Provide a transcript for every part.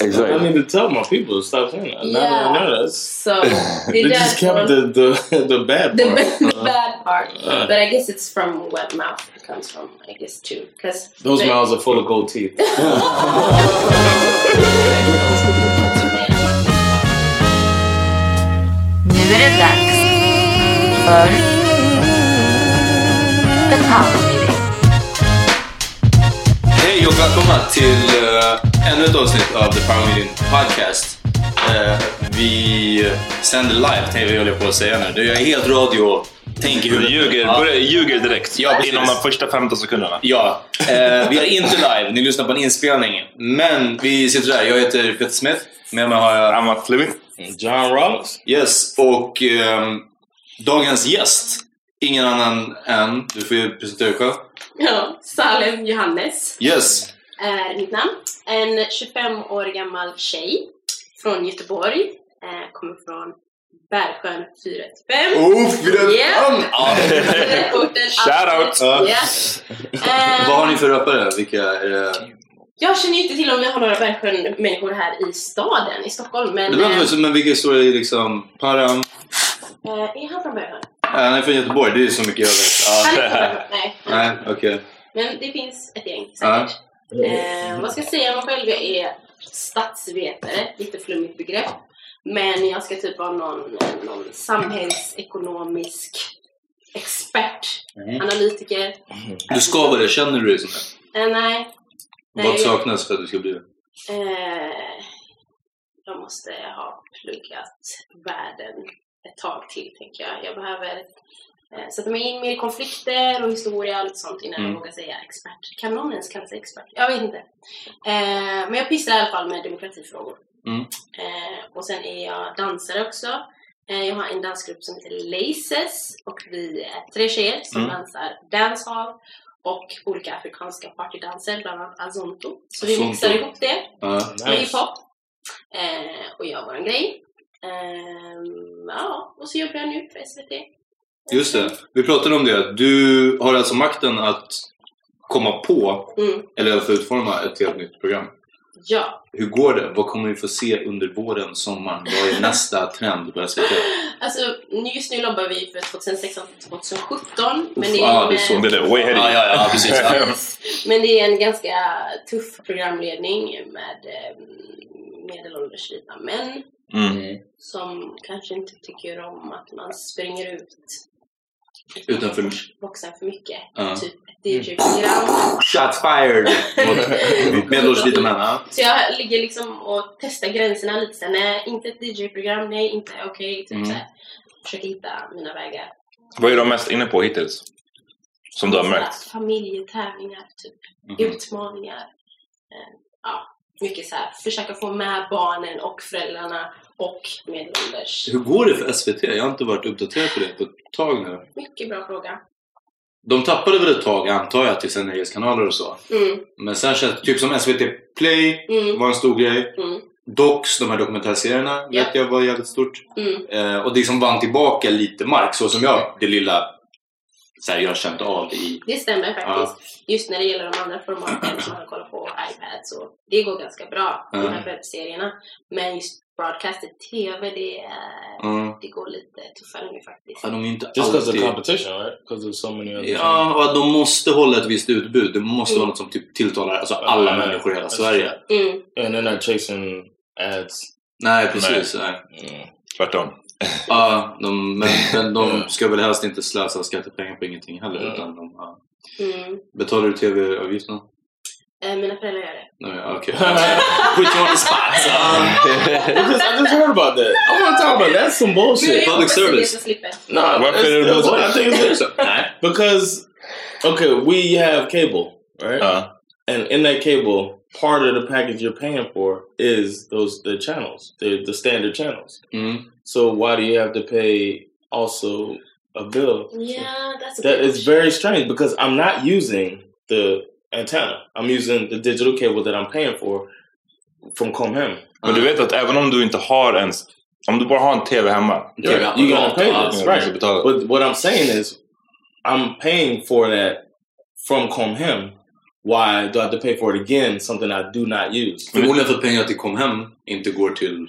Exactly. I need to tell my people to stop saying that. Now that I know that. So They the just kept the, the, the bad the, part. the bad part, Uh. but I guess it's from what mouth it comes from. I guess too, because Those mouths are full of gold teeth. Nu är det dags för The Power Meeting. Hej och välkomna till uh, ännu ett avsnitt av The Power Meeting Podcast. Eh, vi sänder live, tänkte jag på att säga nu. Du, Jag är helt radio. Tänk i huvudet. ljuger, Ja. börjar- ljuger direkt. Ja, precis. inom de första 15 sekunderna. Ja, eh, vi är inte live. Ni lyssnar på en inspelning. Men vi sitter där. Jag heter Peter Smith. Med mig har jag... Amat Fleming. John Rollins. Yes, och ehm, dagens gäst. Ingen annan än... Du får ju presentera dig själv. Ja, Salem Johannes Yes. är mitt namn. En 25 år gammal tjej från Göteborg. Eh, kommer från Bergsjön 415. Uff, vid rätt Ja. namn! Ja. Orten, Shout out. Ja. Ja. Eh, Vad har ni för rappare? Vilka är det? Jag känner inte till om vi har några Bergsjön-människor här i staden, i Stockholm. Men Det behöver eh, men vilka står det liksom... Param? eh, är han från Bergsjön? Nej, han är från Göteborg. Det är så mycket jag vet. Han är Ja. från Bergsjön? Nej. Nej, okej. Men det finns ett gäng Ja. säkert. Eh, vad ska jag säga om mig själv? Jag är statsvetare, lite flummigt begrepp. Men jag ska typ vara någon, någon samhällsekonomisk expert, Mm. analytiker. Du ska vara det. Känner du dig som det? Eh, nej, Vad Nej. saknas för att du ska bli det? eh, jag måste ha pluggat världen ett tag till tänker jag. Jag behöver Eh, Sätta mig in mer i konflikter och historia och lite sånt innan Mm. jag vågar säga expert. Kan någon ens kalla sig expert? Jag vet inte. Eh, men jag pysslar i alla fall med demokratifrågor. Mm. Eh, och sen är jag dansare också. Eh, jag har en dansgrupp som heter Laces och vi är tre tjejer som Mm. dansar dancehall och olika afrikanska partydanser, bland annat azonto. Så vi mixar ihop det Ja. med hiphop eh, och gör våran grej. Eh, ja, och så jobbar jag nu för SVT. Just det. Vi pratade om det. Du har alltså makten att komma på, Mm. eller fall utforma ett helt nytt program. Ja, Hur går det? Vad kommer vi få se under våren, sommaren? Vad är nästa trend på SVT? alltså just nu jobbar vi för 2016 till 2017. Men det är, ah, en, det är så. Det är way ahead. Ja, ja, ja, precis. Ja. Men det är en ganska tuff programledning med eh, medelålders vita män Mm. som kanske inte tycker om att man springer ut Utanför... boxen för mycket. Ja. Typ ett DJ-program. Shots fired! Medelålders vita män. Så jag ligger liksom och testar gränserna lite såhär, nej inte ett DJ-program, nej inte okej. typ Mm. såhär. Försöker hitta mina vägar. Vad är de mest inne på hittills? Som du har märkt? Familjetävlingar, typ. Mhm. Utmaningar. Eh, ja, mycket så här. Försöka få med barnen och föräldrarna och medelålders. Hur går det för SVT? Jag har inte varit uppdaterad på det på ett tag nu. Mycket bra fråga. De tappade väl ett tag antar jag till sina nyhetskanaler och så. Mm, Men sen känns typ som SVT Play mm, var en stor grej. mm, Docs, de här dokumentärserierna, Ja. vet jag var jävligt stort. mm. Eh, och det som vann tillbaka lite mark, så som jag, det lilla så här, jag har känt av i... Det stämmer faktiskt. Just när det gäller de andra formaten som man kollar på iPad så det går ganska bra, de Mm. här webbserierna. Men just broadcasted TV, det, Mm. det går lite tuffare nu faktiskt. Ja, de är inte Just because of competition, right? Because of so many other Ja, och att de måste hålla ett visst utbud. Det måste Mm. vara något som typ tilltalar alltså, alla Ja, människor i hela that's Sverige. Mm. And they're not chasing ads. Nej, precis. Nej. Mm. Tvärtom. Ja, de, men, men de ska väl helst inte slösa skattepengar på ingenting heller. Mm. Utan de, ja. Mm. Betalar du TV-avgiften? Eh, mina föräldrar gör det. Nej, okej. Put you on the spot. I just, I just heard about that. I want to talk about that. That's some bullshit. Public service. No, Varför är det bullshit? I think it's bullshit. Because, okay, we have cable, right? Ja. And in that cable, part of the package you're paying for is those the channels, the the standard channels. Mm. So why do you have to pay also a bill? Yeah, that's a That good very strange because I'm not using the antenna. I'm using the digital cable that I'm paying for from Comhem. Men du vet att även om du inte har ens... Om du bara har en TV hemma. Yeah, you gotta pay this, du right? But what I'm saying is, I'm paying for that from Comhem. Why do I have to pay for it again? Something I do not use. Förmodligen för att pengarna till Comhem inte går till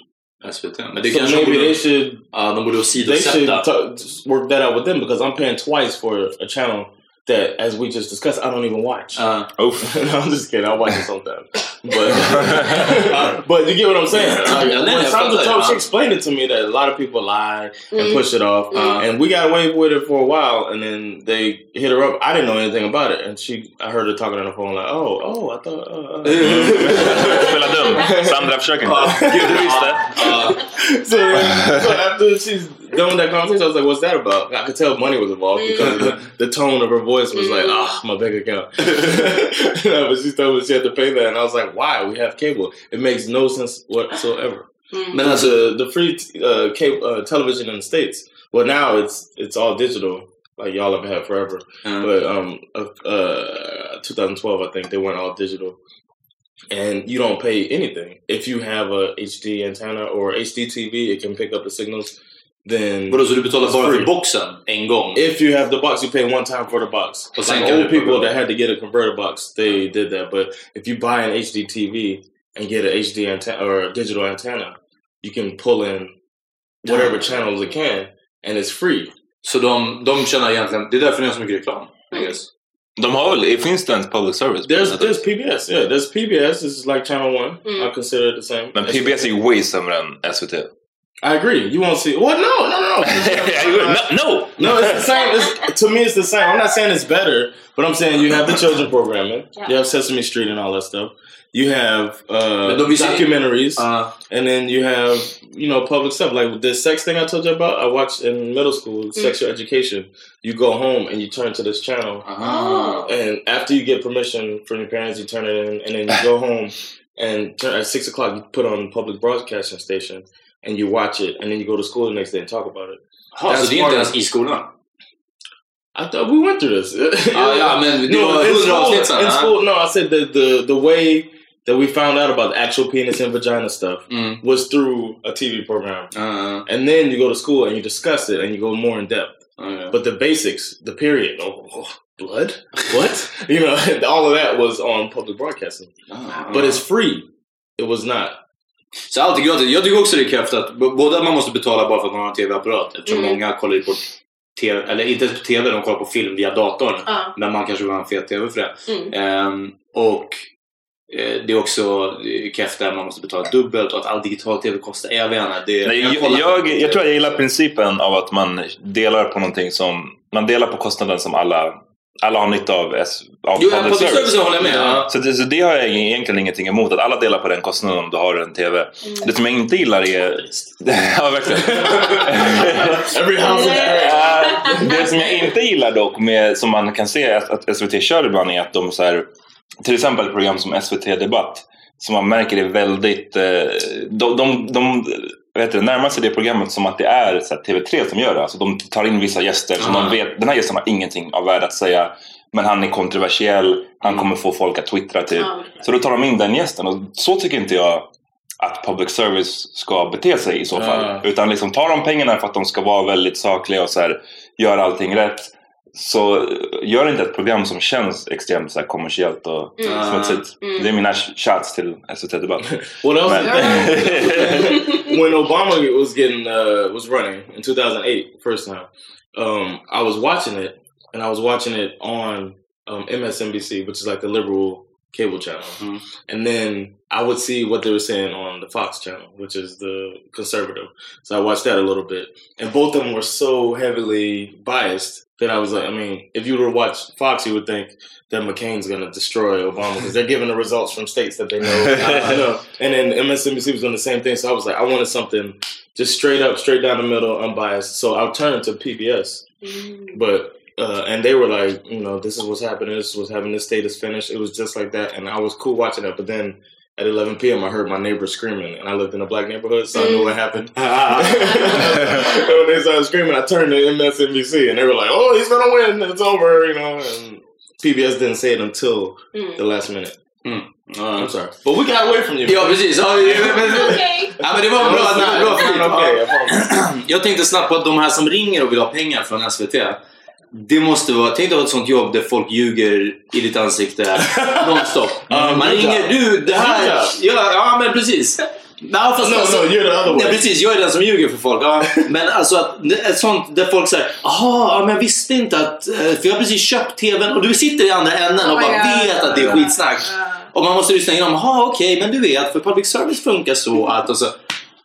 SVT. Men det so kanske maybe borde, they should ja, de borde they should åsidosätta. work that out with them because I'm paying twice for a channel that, as we just discussed, I don't even watch. Ja. Uff. no, I'm just kidding. I watch it sometimes, but but you get what I'm saying. Like, Yeah, when Sandra yeah. told, she explained it to me that a lot of people lie and Mm. push it off, Uh, and we got away with it for a while, and then they hit her up. I didn't know anything about it, and she, I heard her talking on the phone like, "Oh, oh, I thought." Uh, uh. Spela dum. Sandra försöker inte. Ja. Gud, du visste. Ja. so, so after she's done with that conversation, I was like, "What's that about?" I could tell money was involved because the, the tone of her voice was like, Mm. "Ah, my bank account." but she told me she had to pay that, and I was like, "Why? We have cable. It makes no sense whatsoever." Mm. Men alltså, the the free uh, cable uh, television in the states. Well, now it's it's all digital, like y'all have had forever. ja. But um, uh, uh, 2012, I think they went all digital, and you don't pay anything if you have a HD antenna or HD TV. It can pick up the signals. Then Vadå, så du betalar It's bara free. för boxen en gång? if you have the box, you pay one time for the box. Och sen Like kan old du- people that had to get a converter box, they did that. But if you buy an HD TV and get an HD antenna or a digital antenna, you can pull in whatever channels it can, and it's free. Så de, de tjänar egentligen... Det är därför ni har så mycket reklam, I guess. De har väl... Finns det ens public service? There's there's PBS, yeah. There's PBS. This is like channel one. Mm. I consider it the same. Men PBS är ju way sämre än SVT. I agree. You won't see. Well, No, no, no. no, no. No, it's the same. It's, to me, it's the same. I'm not saying it's better, but I'm saying you have the children programming. Yeah. You have Sesame Street and all that stuff. You have uh, Men de documentaries, Ja. and then you have you know public stuff like the sex thing I told you about. I watched in middle school, mm-hmm. sexual education. You go home and you turn to this channel, Aha. and after you get permission from your parents, you turn it in, and then you go home and turn, at six o'clock you put on public broadcasting station, and you watch it, and then you go to school the next day and talk about it. Så That's part inte of- ens i skolan? I thought we went through this. Ah, ja, men det var in school, in ja. school, no, I said the, the the way that we found out about the actual penis and vagina stuff Mm. was through a TV program, Ja, and then you go to school and you discuss it and you go more in depth. ja. But the basics, the period, oh, oh, blood, what, you know, all of that was on public broadcasting. Ah. But it's free. It was not. Så allt är gratis. Jag tycker också det är kräft att både att man måste betala bara för att man har en TV-apparat eftersom Mm. många kollar ju på TV, eller inte ens på TV, de kollar på film via datorn. Ja. Men man kanske vill ha en fet TV för det. Mm. Ehm, och eh, det är också eh, kräft där man måste betala dubbelt och att all digital TV kostar. Jag vet inte. Det, Nej, jag jag, jag tror jag gillar principen av att man delar på någonting som... Man delar på kostnaden som alla, alla har nytta av, S- av Jo, public service håller jag med. Ja. Så det, så det har jag egentligen ingenting emot, att alla delar på den kostnaden om du har en TV. Det som jag inte gillar är... ja, verkligen. Every house Eh, det som jag inte gillar dock, med, som man kan se att, att SVT kör ibland, är att de så här, till exempel program som SVT Debatt, som man märker är väldigt... Eh, de, de, de vet du, närmar sig det programmet som att det är så här, TV3 som gör det. Alltså, de tar in vissa gäster som Ah. de vet, den här gästen har ingenting av värde att säga, men han är kontroversiell, han kommer få folk att twittra typ. Ja. Så då tar de in den gästen och så tycker inte jag att public service ska bete sig i så fall. Ja. Utan liksom tar de pengarna för att de ska vara väldigt sakliga och så här, göra allting rätt. Så gör inte ett program som känns extremt så här, kommersiellt och Mm. smutsigt. Mm. Det är mina shots till SVT Debatt. What else? Men- when Obama was getting uh, was running in 2008, first time, um, I was watching it, and I was watching it on um, MSNBC, which is like the liberal cable channel, Mhm. and then I would see what they were saying on the Fox channel, which is the conservative. So I watched that a little bit, and both of them were so heavily biased that I was like, I mean, if you were to watch Fox, you would think that McCain's going to destroy Obama because they're giving the results from states that they know. you know. And then MSNBC was doing the same thing. So I was like, I wanted something just straight up, straight down the middle, unbiased. So I turned to PBS, Mm. but uh, and they were like, you know, this is what's happening. This is what's happening. This state is finished. It was just like that, and I was cool watching that. But then at 11 p.m., I heard my neighbor screaming, and I lived in a black neighborhood, so I knew what happened. and when they started screaming, I turned to MSNBC, and they were like, "Oh, he's gonna win! It's over!" You know. And PBS didn't say it until Mm. the last minute. Ja. I'm sorry, but we got away from you. Ja, precis. Ja, men, men, Okej. ja, men det var No, bra. it's Det var bra not, it's not för okay. I promise. Jag tänkte snabbt på att de här som ringer och vill ha pengar från SVT. Det måste vara, tänk dig ett sånt jobb där folk ljuger i ditt ansikte nonstop. Man ringer, du det här... Ja, ja men precis. Ja, fast No, alltså- no, you're. Nej, precis, jag är den som ljuger för folk. Ja. Men alltså att, ett sånt där folk säger Jaha, ja, men jag visste inte att... eh, För jag har precis köpt TVn och du sitter i andra änden och Oh bara God. vet att det är skitsnack. Och man måste lyssna igenom. Jaha, okej, men du vet, för public service funkar så att... Och så,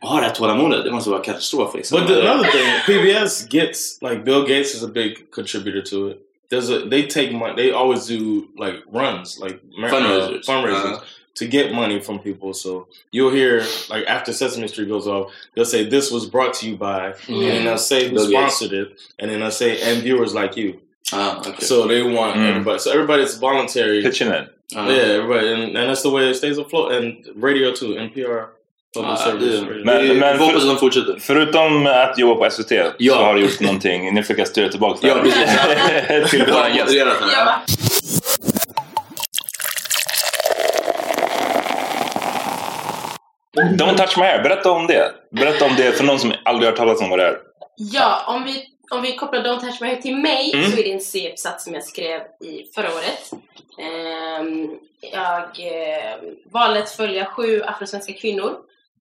Ja, det här tålamodet, det måste vara katastrof liksom. But the, another thing, PBS gets like Bill Gates is a big contributor to it. There's a they take money. They always do like runs, like Fundraisers. uh, fundraisers Uh-huh. to get money from people. So you'll hear like after Sesame Street goes off, they'll say this was brought to you by, and then they'll say who Bill Gates. sponsored it, and then they'll say and viewers like you. Ah, okay. So they want Mm. everybody. So everybody's voluntary. Pitching it. Ah. Yeah, everybody, and, and that's the way it stays afloat. And radio too, NPR, radio. Men- men för- hoppas att de fortsätter. Förutom att jobba på SVT Ja. så har du gjort någonting. Nu fick jag styra tillbaka det. Ja, precis. till våran gäst. Ja. Don't touch my hair. Berätta om det. Berätta om det för någon som aldrig har talas om vad det är. Ja, om vi, om vi kopplar Don't Touch My Hair till mig Mm. så är det en C-uppsats som jag skrev i förra året. Ehm, jag eh, valde att följa sju afrosvenska kvinnor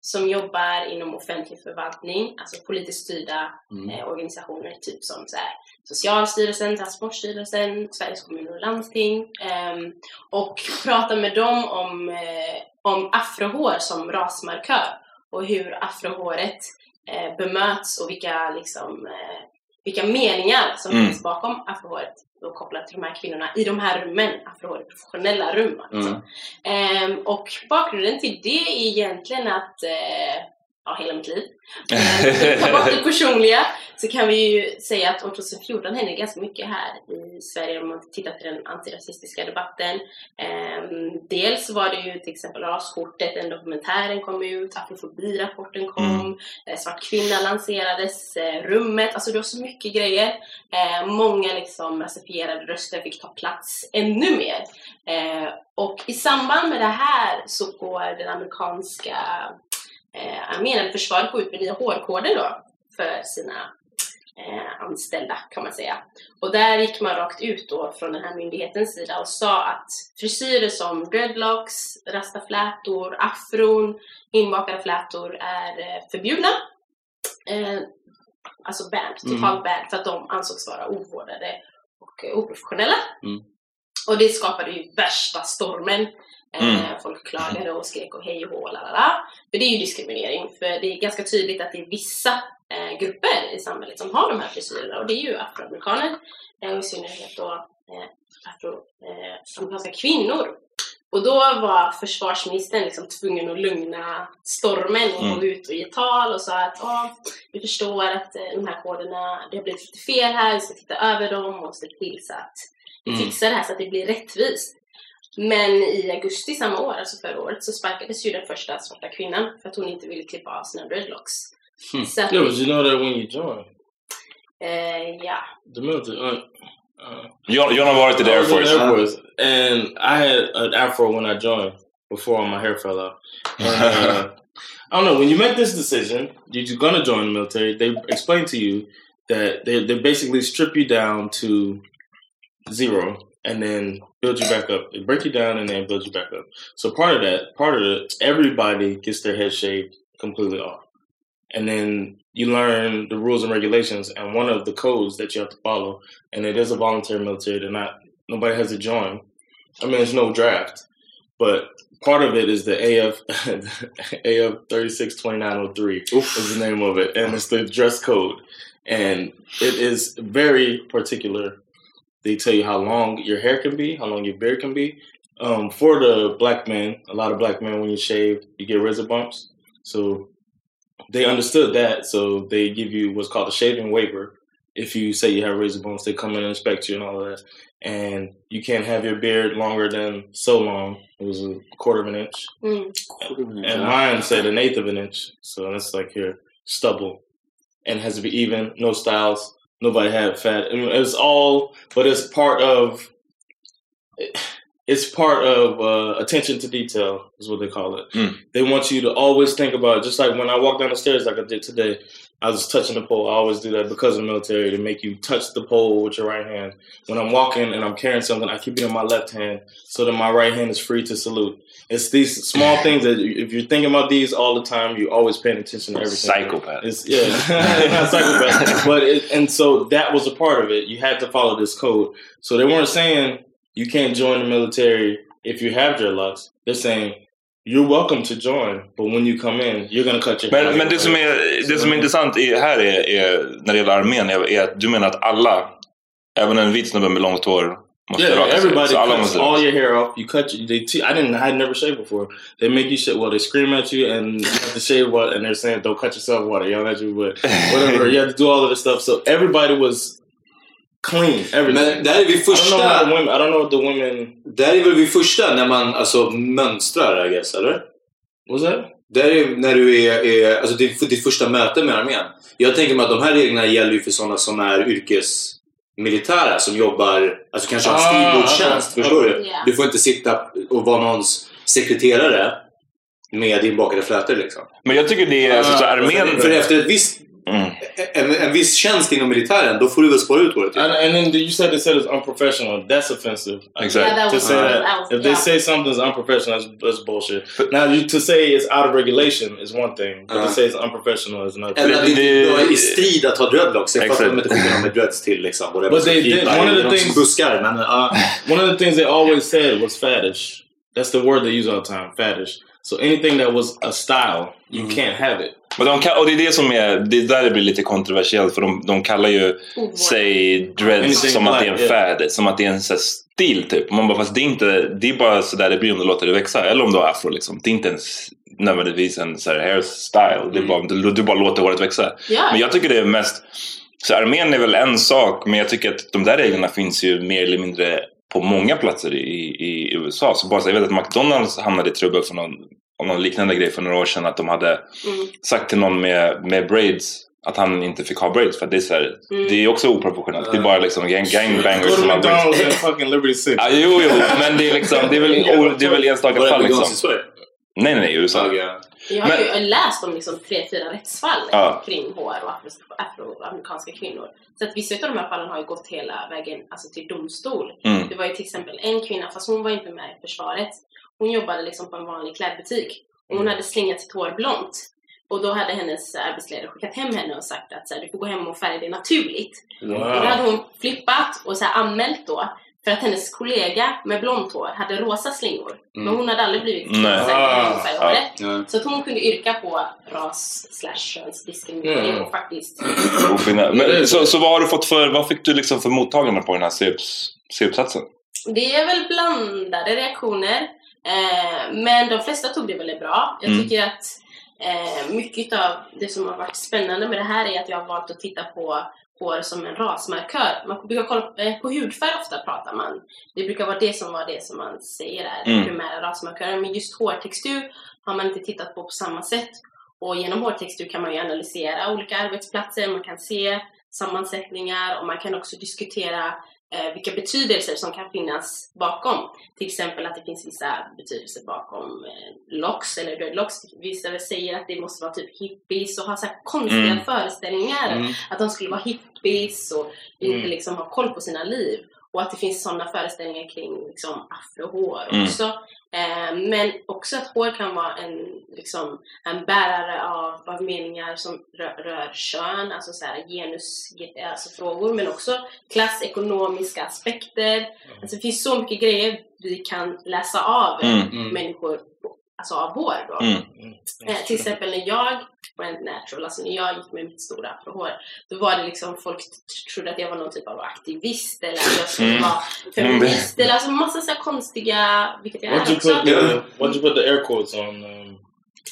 som jobbar inom offentlig förvaltning, alltså politiskt styrda Mm. eh, organisationer, typ som så här, Socialstyrelsen, Transportstyrelsen, Sveriges kommuner och landsting. ehm, och prata med dem om, eh, om afrohår som rasmarkör och hur afrohåret eh, bemöts och vilka, liksom, eh, vilka meningar som Mm. finns bakom afrohåret och kopplat till de här kvinnorna i de här rummen, afrohåret professionella rum. Alltså. Mm. Ehm, och bakgrunden till det är egentligen att, eh, ja hela mitt liv. Eh, Ta bort det personliga så kan vi ju säga att år 2014 hände ganska mycket här i Sverige om man tittar till den antirasistiska debatten. Ehm, dels var det ju till exempel raskortet, den dokumentären kom ut, afrofobirapporten kom, eh, Svart kvinna lanserades, eh, rummet, alltså det var så mycket grejer. Eh, många liksom rasifierade röster fick ta plats ännu mer. Eh, och i samband med det här så går den amerikanska eh, armén, eller försvaret, gå ut med nya hårkoder då för sina eh, anställda kan man säga. Och där gick man rakt ut då från den här myndighetens sida och sa att frisyrer som dreadlocks, rastaflätor, afron, inbakade flätor är eh, förbjudna. Eh, alltså banned, totalt Mm. banned för att de ansågs vara ovårdade och eh, oprofessionella. Mm. Och det skapade ju värsta stormen. Eh, Mm. Folk klagade och skrek och hej och hå, lalala. För det är ju diskriminering. För det är ganska tydligt att det är vissa eh, grupper i samhället som har de här frisyrerna. Och det är ju afroamerikaner. Eh, i synnerhet då eh, afroamerikanska kvinnor. Och då var försvarsministern liksom tvungen att lugna stormen och Mm. gå ut och ge tal och sa att "Ja, vi förstår att eh, de här koderna, det har blivit lite fel här, vi ska titta över dem och se till så att vi Mm. fixar det här så att det blir rättvist. Men i augusti samma år, alltså förra året, så sparkades ju den första svarta kvinnan för att hon inte ville klippa av sina dreadlocks. Hmm. Så att, Yeah, but you know that when you join eh, ja. the military. Uh, uh, John, John har varit i the Air Force. Air Force, and I had an afro when I joined before all my hair fell out. Uh, I don't know when you make this decision, you're gonna join the military. They explain to you that they they basically strip you down to zero and then build you back up. They break you down and then build you back up. So part of that, part of it, everybody gets their head shaved completely off, and then you learn the rules and regulations and one of the codes that you have to follow. And it is a voluntary military. They're not nobody has to join. I mean, there's no draft, but part of it is the AF AF thirty six twenty nine oh three is the name of it, and it's the dress code, and it is very particular. They tell you how long your hair can be, how long your beard can be. Um, for the black men, a lot of black men, when you shave, you get razor bumps. So they understood that, so they give you what's called a shaving waiver. If you say you have razor bumps, they come in and inspect you and all of that. And you can't have your beard longer than so long. It was a quarter of an inch. Mm. And mine said an eighth of an inch. So that's like your stubble. And has to be even, no styles. Nobody had fat. I mean, it's all, but it's part of, it's part of uh, attention to detail, is what they call it. Mm. They want you to always think about, just like when I walk down the stairs, like I did today, I was touching the pole. I always do that because of the military to make you touch the pole with your right hand. When I'm walking and I'm carrying something, I keep it in my left hand so that my right hand is free to salute. It's these small things that if you're thinking about these all the time, you're always paying attention to everything. Psychopath. It's yeah, not psychopath. But it, and so that was a part of it. You had to follow this code. So they weren't saying you can't join the military if you have dreadlocks. They're saying you're welcome to join, but when you come in, you're gonna cut your. Men, men det, som är, det som är intressant i, här är, är, när det gäller armén är, är att du menar att alla, även en vit snubbe med långt hår, måste Yeah, raka sig. everybody Så cuts måste all your hair off. You cut. You, they. Te- I didn't. I had never shaved before. They make you shave. Well, they scream at you, and you have to shave what? And they're saying, "Don't cut yourself." What? They yell at you, but whatever. you have to do all of this stuff. So everybody was clean. Everything. Men där är vi I don't know första... women. I don't know what the women. Där är väl vi första när man alltså mönstrar, I guess, eller? Was that? Där är när du är, är alltså ditt, ditt första möte med armén. Jag tänker mig att de här reglerna gäller ju för sådana som är yrkesmilitära som jobbar, alltså kanske har Ah, skrivbordstjänst. okej. Förstår du? Ja. Du får inte sitta och vara någons sekreterare med inbakade flätor liksom. Men jag tycker det är, alltså, så armén... För efter ett visst, Mm. en, en viss tjänst inom militären, då får du väl spara ut håret. And, and then you said they said it's unprofessional. That's offensive. Exactly. Yeah, that to say that that was, if they yeah. say something's unprofessional, that's, that's bullshit. Now, you, to say it's out of regulation is one thing, but Uh. to say it's unprofessional is another. Eller att det är i strid att ha dreadlocks. Jag fattar de inte skickar någon med dreads till liksom. But som they klippa did- one of the things- buskar. Men ja. One of the things they always said was faddish. That's the word they use all the time, faddish. So anything that was a style, you can't have it. Men de kan, och det är det som är, det är där det blir lite kontroversiellt för de, de kallar ju sig dreads Anything som att det är en yeah. fad, som att det är en så här stil typ. Man bara, fast det är inte, det är bara så där det blir om du låter det växa. Eller om du har afro liksom. Det är inte ens nödvändigtvis en så här hairstyle. Det är bara, du, du bara låter håret växa. Ja. Men jag tycker det är mest, så armén är väl en sak, men jag tycker att de där reglerna finns ju mer eller mindre på många platser i, i USA. Så bara så, jag vet att McDonalds hamnade i trubbel för någon, om någon liknande grej för några år sedan. Att de hade Mm. sagt till någon med, med braids att han inte fick ha braids. För att det är, så här, Mm. det är också oproportionellt. Det är bara liksom gang, gangbangers Go to som har braids. McDonald's and fucking Liberty City. Ja, jo, jo, men det är, liksom, det är väl, det är väl enstaka fall liksom. Nej, nej, nej, USA. Jag har Men- ju läst om liksom tre, fyra rättsfall Ja. kring HR och afro- afroamerikanska kvinnor. Så att vissa av de här fallen har ju gått hela vägen alltså till domstol. Mm. Det var ju till exempel en kvinna, fast hon var inte med i försvaret. Hon jobbade liksom på en vanlig klädbutik. Och hon hade slingat sitt hår blont. Och då hade hennes arbetsledare skickat hem henne och sagt att så här, du får gå hem och färga det naturligt. Och då hade hon flippat och så här anmält då för att hennes kollega med blont hår hade rosa slingor. Men hon hade aldrig blivit tillsagd Ah. Ja. Så att hon kunde yrka på ras slash könsdiskriminering Mm. och faktiskt Men, så, så vad har du fått för, vad fick du liksom för mottagande på den här C-upps- C-uppsatsen? Det är väl blandade reaktioner. Eh, men de flesta tog det väldigt bra. Jag Mm. tycker att eh, mycket av det som har varit spännande med det här är att jag har valt att titta på hår som en rasmarkör. Man brukar kolla eh, på hudfärg ofta pratar man. Det brukar vara det som var det som man säger är den Mm. primära rasmarkören. Men just hårtextur har man inte tittat på på samma sätt. Och genom hårtextur kan man ju analysera olika arbetsplatser, man kan se sammansättningar och man kan också diskutera eh, vilka betydelser som kan finnas bakom. Till exempel att det finns vissa betydelser bakom eh, locks eller dreadlocks. Vissa säger att det måste vara typ hippies och ha så konstiga Mm. föreställningar. Mm. Att de skulle vara hippies och inte Mm. liksom ha koll på sina liv. Och att det finns sådana föreställningar kring liksom, afrohår Mm. också. Eh, men också att hår kan vara en, liksom, en bärare av, av meningar som rör, rör kön, alltså så här, genus, ge- alltså frågor, men också klass, ekonomiska aspekter. Alltså det finns så mycket grejer vi kan läsa av Mm. Mm. människor, alltså av hår då. Mm. Eh, till exempel när jag went natural, alltså när jag gick med mitt stora afrohår, då var det liksom folk trodde att jag var någon typ av aktivist eller att jag skulle Mm. vara feminist eller alltså massa så här konstiga, vilket jag är också. put the Why'd you put the air quotes on um,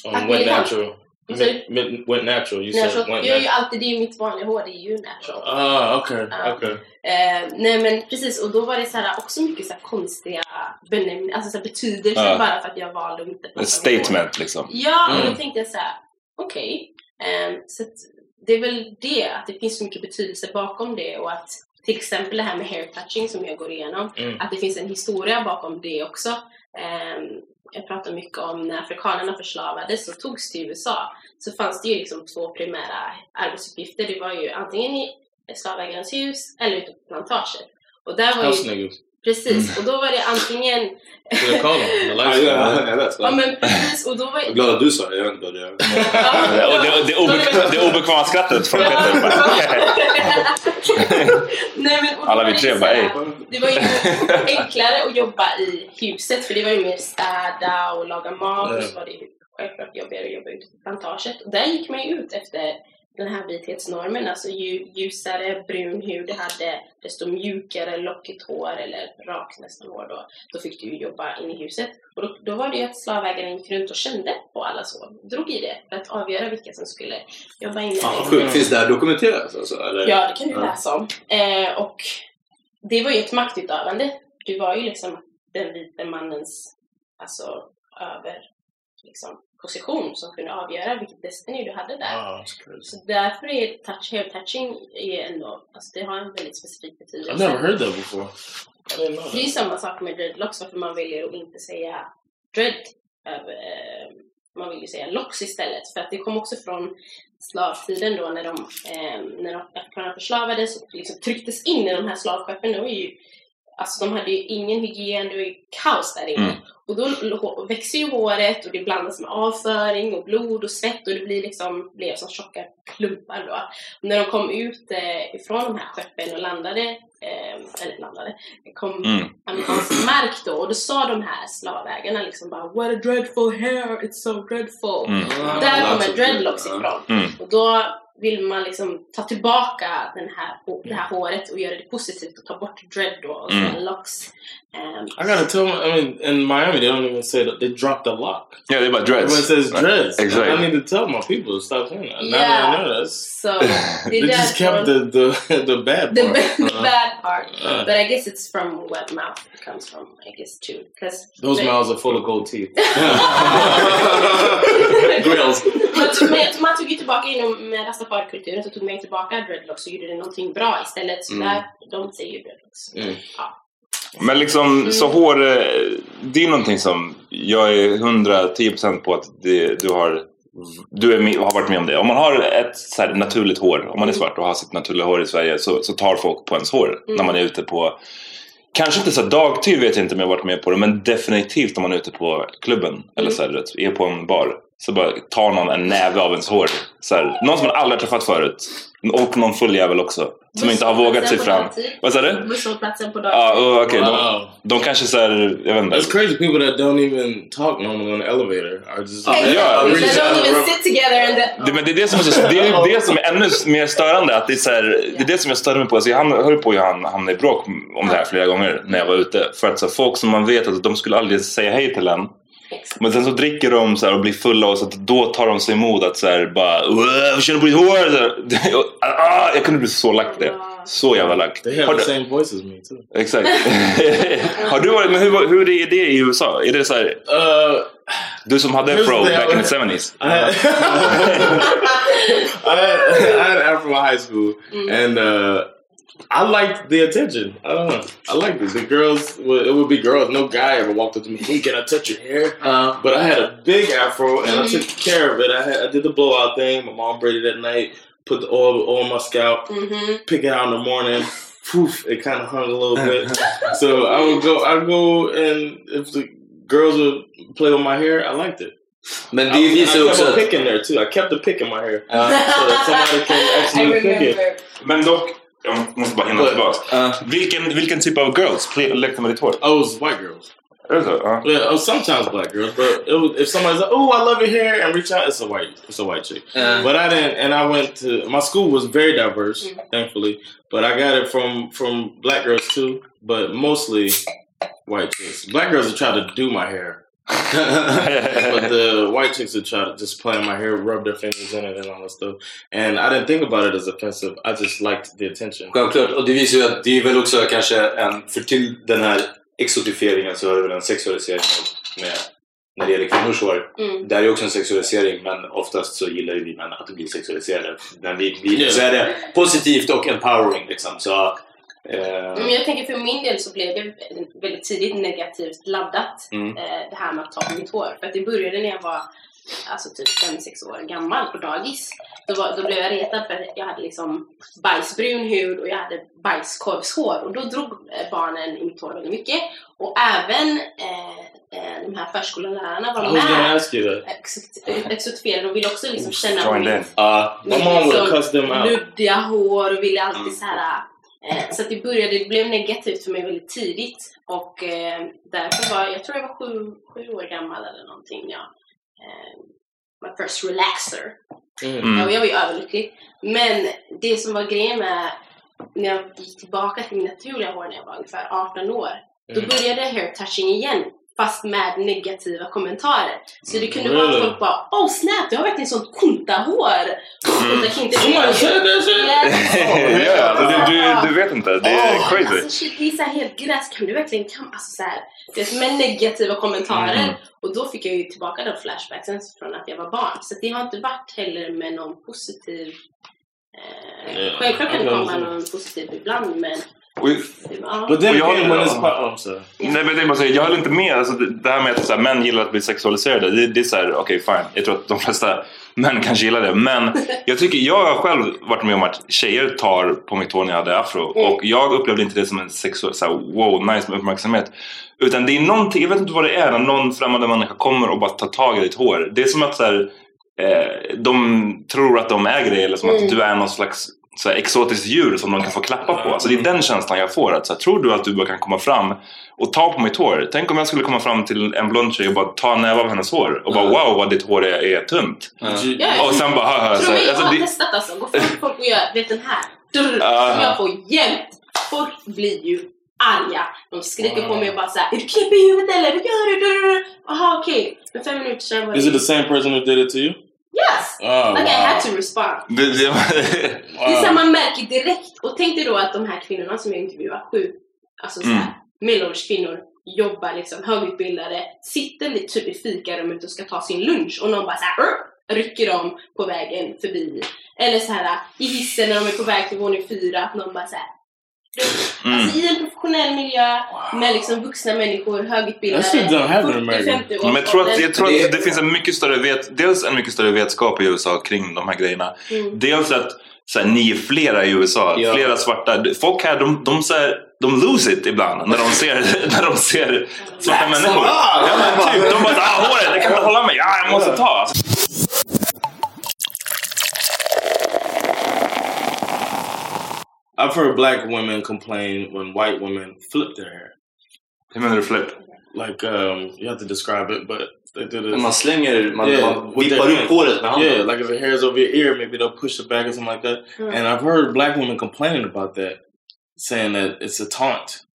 on went natural? Du? Went, natural. You Natural. said went Jag är ju alltid, det är ju mitt vanliga hår, det är ju natural. Ah, okay, Ja. okay. Eh, nej men precis, och då var det så här, också mycket så här konstiga benämningar, alltså så här betydelser Ja. bara för att jag valde att inte prata hår. statement liksom. Ja, och Mm. då tänkte jag så här: okej. ehm, så att det är väl det, att det finns så mycket betydelse bakom det och att till exempel det här med hair touching som jag går igenom, Mm. att det finns en historia bakom det också. Ehm, jag pratar mycket om när afrikanerna förslavades och togs till USA så fanns det ju liksom två primära arbetsuppgifter. Det var ju antingen i slavägarens hus eller ute på plantager. Och där var ju precis, och då var det antingen Ja, jag vet. Ja men precis, och då var Jag är glad att du sa det, jag vet inte vad det är. Det, det, obekväma, det obekväma skrattet från. Nej, men, då Alla var vi det tre bara, "Ey." Det var ju enklare att jobba i huset för det var ju mer städa och laga mat och så var det självklart jobbigare att jobba ute på plantaget. Och där gick man ju ut efter den här vithetsnormen, alltså ju ljusare brun hud du hade, desto mjukare lockigt hår eller rakt nästan hår då, då fick du ju jobba in i huset. Och då, då var det ju att slavägaren gick runt och kände på alla så, drog i det för att avgöra vilka som skulle jobba inne. Fan vad sjukt. Finns det här dokumenterat alltså? Eller? Ja, det kan du läsa om. Eh, och det var ju ett maktutövande. Du var ju liksom den vita mannens alltså, över liksom, position som kunde avgöra vilket destiny du hade där. Crazy. Så därför är touch, hair touching är ändå, alltså det har en väldigt specifik betydelse. I've never heard that before. Det är samma sak med dreadlocks, varför man väljer att inte säga dread. eh, Man vill ju säga locks istället, för att det kom också från slavtiden då när de, eh, när de afrikanerna förslavades och liksom trycktes in i de här slavskeppen. Ju Alltså de hade ju ingen hygien, det var ju kaos där inne. Mm. Och då växer ju håret och det blandas med avföring och blod och svett och det blir liksom, blev som tjocka klumpar då. Och när de kom ut eh, ifrån de här skeppen och landade, eh, eller landade, kom Mm. amerikansk mark då och då sa de här slavägarna liksom bara What a dreadful hair, it's so dreadful. Mm. Där kommer dreadlocks ifrån. Mm. Och då vill man liksom ta tillbaka den här, det här håret och göra det positivt och ta bort dread då och Mm. locks. Ehm, I gotta tell them, I mean, in Miami, they don't even say that they dropped the lock. Ja, det är bara dreads. Everyone says dreads. Exactly. I need to tell my people to stop saying that. Now that Yeah. I know that. So, they det just kept the, the, the bad part. the Uh, bad part. Uh. But I guess it's from wet mouth. Comes from, I guess, too. Because Those mouths are full of gold teeth. Grills. man, tog, ju tillbaka inom med rastafarikulturen så tog man tillbaka dreadlocks och gjorde det någonting bra istället. Så Mm. där, de säger ju dreadlocks. Mm. Ja. Men liksom, så hår, eh, det är någonting som jag är 110% på att det, du har du är med, har varit med om det. Om man har ett så här naturligt hår, om man är svart och har sitt naturliga hår i Sverige så, så tar folk på ens hår när man är ute på Kanske inte så dagtid vet jag inte om jag har varit med på det men definitivt om man är ute på klubben eller så här, är på en bar så bara tar någon en näve av ens hår. Så här, någon som man aldrig har träffat förut. Och någon full jävel också. Som inte har vågat sig fram. Vad sa du? Busshållplatsen på Ja, dagtid. oh, okej. Wow. De, de kanske såhär, jag vet inte. It's crazy people that don't even talk normally on the elevator are just... They don't even sit together the, Det, men det är det som är, så, det, är det som är ännu mer störande. Att det, är så här, det är det som jag störde mig på. Alltså jag höll på att hamna i bråk om det här flera gånger när jag var ute. För att så här, folk som man vet att de skulle aldrig säga hej till en. Men sen så dricker de så här och blir fulla och så att då tar de sig emot att så här bara "Åh, Vad känner på ditt hår? Ah, jag kunde bli så lack det. Så jävla lack. They have the same voice as me too. Exakt. har du varit, men hur, hur är det i USA? Är det så här, Uh, du som hade Here's fro the- back in the 70s? I had, I had, I had afro in high school, and uh, I liked the attention. I don't know. I liked it. The girls, would, it would be girls. No guy ever walked up to me. Hey, can I touch your hair? Uh, But I had a big afro, and I took care of it. I had, I did the blowout thing. My mom braided at night. Put the oil on my scalp. Mhm. Pick it out in the morning. Poof! It kind of hung a little bit. so I would go. I'd go, and if the girls would play with my hair, I liked it. Men I, det I visar ju kept också a pick in there too. I kept the pick in my hair. Ja. so that somebody can actually pick it. Men dock, jag måste bara hinna But, tillbaka. uh, Vilken, vilken typ av girls play- lekte med ditt hår? I was white girls. Är det så? Ja. Yeah, oh, sometimes black girls, but it was, if somebody's like, "Oh, I love your hair," and reach out, it's a white, it's a white chick. Uh. But I didn't, and I went to my school was very diverse, thankfully. But I got it from from black girls too, but mostly white chicks. Black girls would try to do my hair, but the white chicks would try to just play in my hair, rub their fingers in it, and all that stuff. And I didn't think about it as offensive. I just liked the attention. Självklart, och det visar ju att det är väl också kanske en, för till den här exotifieringen så är det väl en sexualisering med, när det gäller kvinnors hår. Mm. Där är också en sexualisering men oftast så gillar ju vi män att bli sexualiserade. Men vi, vi, Ja. så är det positivt och empowering liksom. Så, Men jag tänker för min del så blev det väldigt tidigt negativt laddat. Mm. Eh, det här med att ta på mitt hår. För att det började när jag var alltså typ 5-6 år gammal på dagis. Då, var, då blev jag retad för att jag hade liksom bajsbrun hud och jag hade bajskorvshår. Och då drog eh, barnen i mitt hår väldigt mycket. Och även eh, eh, de här förskollärarna var med. Exotifierade och ville också liksom känna have cussed them out. luddiga hår och ville alltid så här. Eh, så att det började, det blev negativt för mig väldigt tidigt. Och eh, därför var, jag tror jag var sju, sju år gammal eller någonting. Ja. Eh, my first relaxer. Mm. Och jag var ju överlycklig. Men det som var grejen med när jag gick tillbaka till min naturliga hår när jag var ungefär 18 år. Då Mm. började hair touching igen. Fast med negativa kommentarer. Så det kunde vara Really? att folk bara Oh snap, du har verkligen sånt kunta-hår! Mm. Och inte Somebody said that shit? Yes. ja, alltså, du, du, du vet inte. Det är Oh, crazy. Alltså shit, det är så här helt gräs. Kan du verkligen kam- alltså, så här, Det är som med negativa kommentarer. Mm. Och då fick jag ju tillbaka de flashbacksen från att jag var barn. Så det har inte varit heller med någon positiv... Eh, självklart kan det jag komma kan någon positiv ibland men Och, jag, when it's... ja. Nej men det jag håller inte med. Alltså, det, här med att så här, män gillar att bli sexualiserade. Det, det är såhär, okej fine. Jag tror att de flesta män kanske gillar det. Men jag tycker, jag har själv varit med om att tjejer tar på mitt hår när jag hade afro. Mm. Och jag upplevde inte det som en sexuell, så här, wow, nice med uppmärksamhet. Utan det är någonting, jag vet inte vad det är, när någon främmande människa kommer och bara tar tag i ditt hår. Det är som att så här, eh, de tror att de äger dig eller som Mm. att du är någon slags så här, exotiskt djur som de kan få klappa på. Alltså, det är den känslan jag får. Att, så här, tror du att du bara kan komma fram och ta på mitt hår? Tänk om jag skulle komma fram till en blond tjej och bara ta en näve av hennes hår och bara wow vad ditt hår är, är tunt. Ja, Och sen bara haha. Så Tro här, mig, jag alltså, har det, testat alltså. Gå fram till folk och gör, vet den här. Drr, Aha. som jag får jämt. Folk blir ju arga. De skriker på mig och bara såhär, är du knäpp i huvudet eller? Vad gör du? Jaha okej. Men fem minuter sen var Is it the same person who did it to you? Yes! Oh, like I wow. had to respond. det, det, Det är så här, man märker direkt. Och tänk dig då att de här kvinnorna som jag intervjuar, sju alltså så här, Mm. medelålders kvinnor, jobbar liksom högutbildade, sitter lite typ i fikarummet och ska ta sin lunch och någon bara så här, "Rr", rycker dem på vägen förbi. Eller så här i hissen när de är på väg till våning fyra, att någon bara så mm. Alltså i en professionell miljö med liksom vuxna människor, högutbildade, That shit don't happen in America. 40-50 Men jag tror att, jag tror Det- att det finns en mycket större vet, dels en mycket större vetskap i USA kring de här grejerna. Mm. Dels att så här, ni är flera i USA, Ja. flera svarta. Folk här, de, de, så här, de lose it ibland när de ser, när de ser svarta människor. Ja men typ, de bara ah, håret, jag kan inte hålla mig, ja, jag måste ta. I've heard black women complain when white women flip their hair. Hur menar du flip? Like, um, you have to describe it, but they do this. Man slänger, man, Yeah, man with vippar upp håret med handen. Yeah, like if the hair's over your ear, maybe they'll push it back or something like that. Mm. And I've heard black women complaining about that, saying that it's a taunt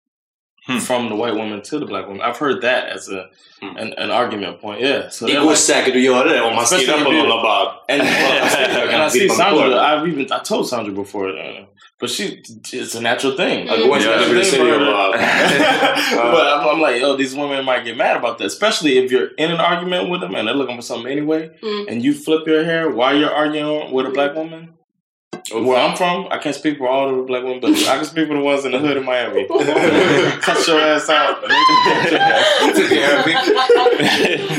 Hmm. from the white woman to the black woman. I've heard that as a Hmm. an, an argument point. Yeah, so går like- att göra om man Especially på någon bara... And, I see Sandra. I've even I told Sandra before, uh, but she it's a natural thing. Ja, gå inte Yeah. över Thing for her. but I'm, I'm like, oh, these women might get mad about that, especially if you're in an argument with them and they're looking for something anyway, Mm. and you flip your hair while you're arguing with a black woman. Where I'm from, I can't speak for all the black women, but I can speak for the ones in the hood of Miami. Cut your ass out.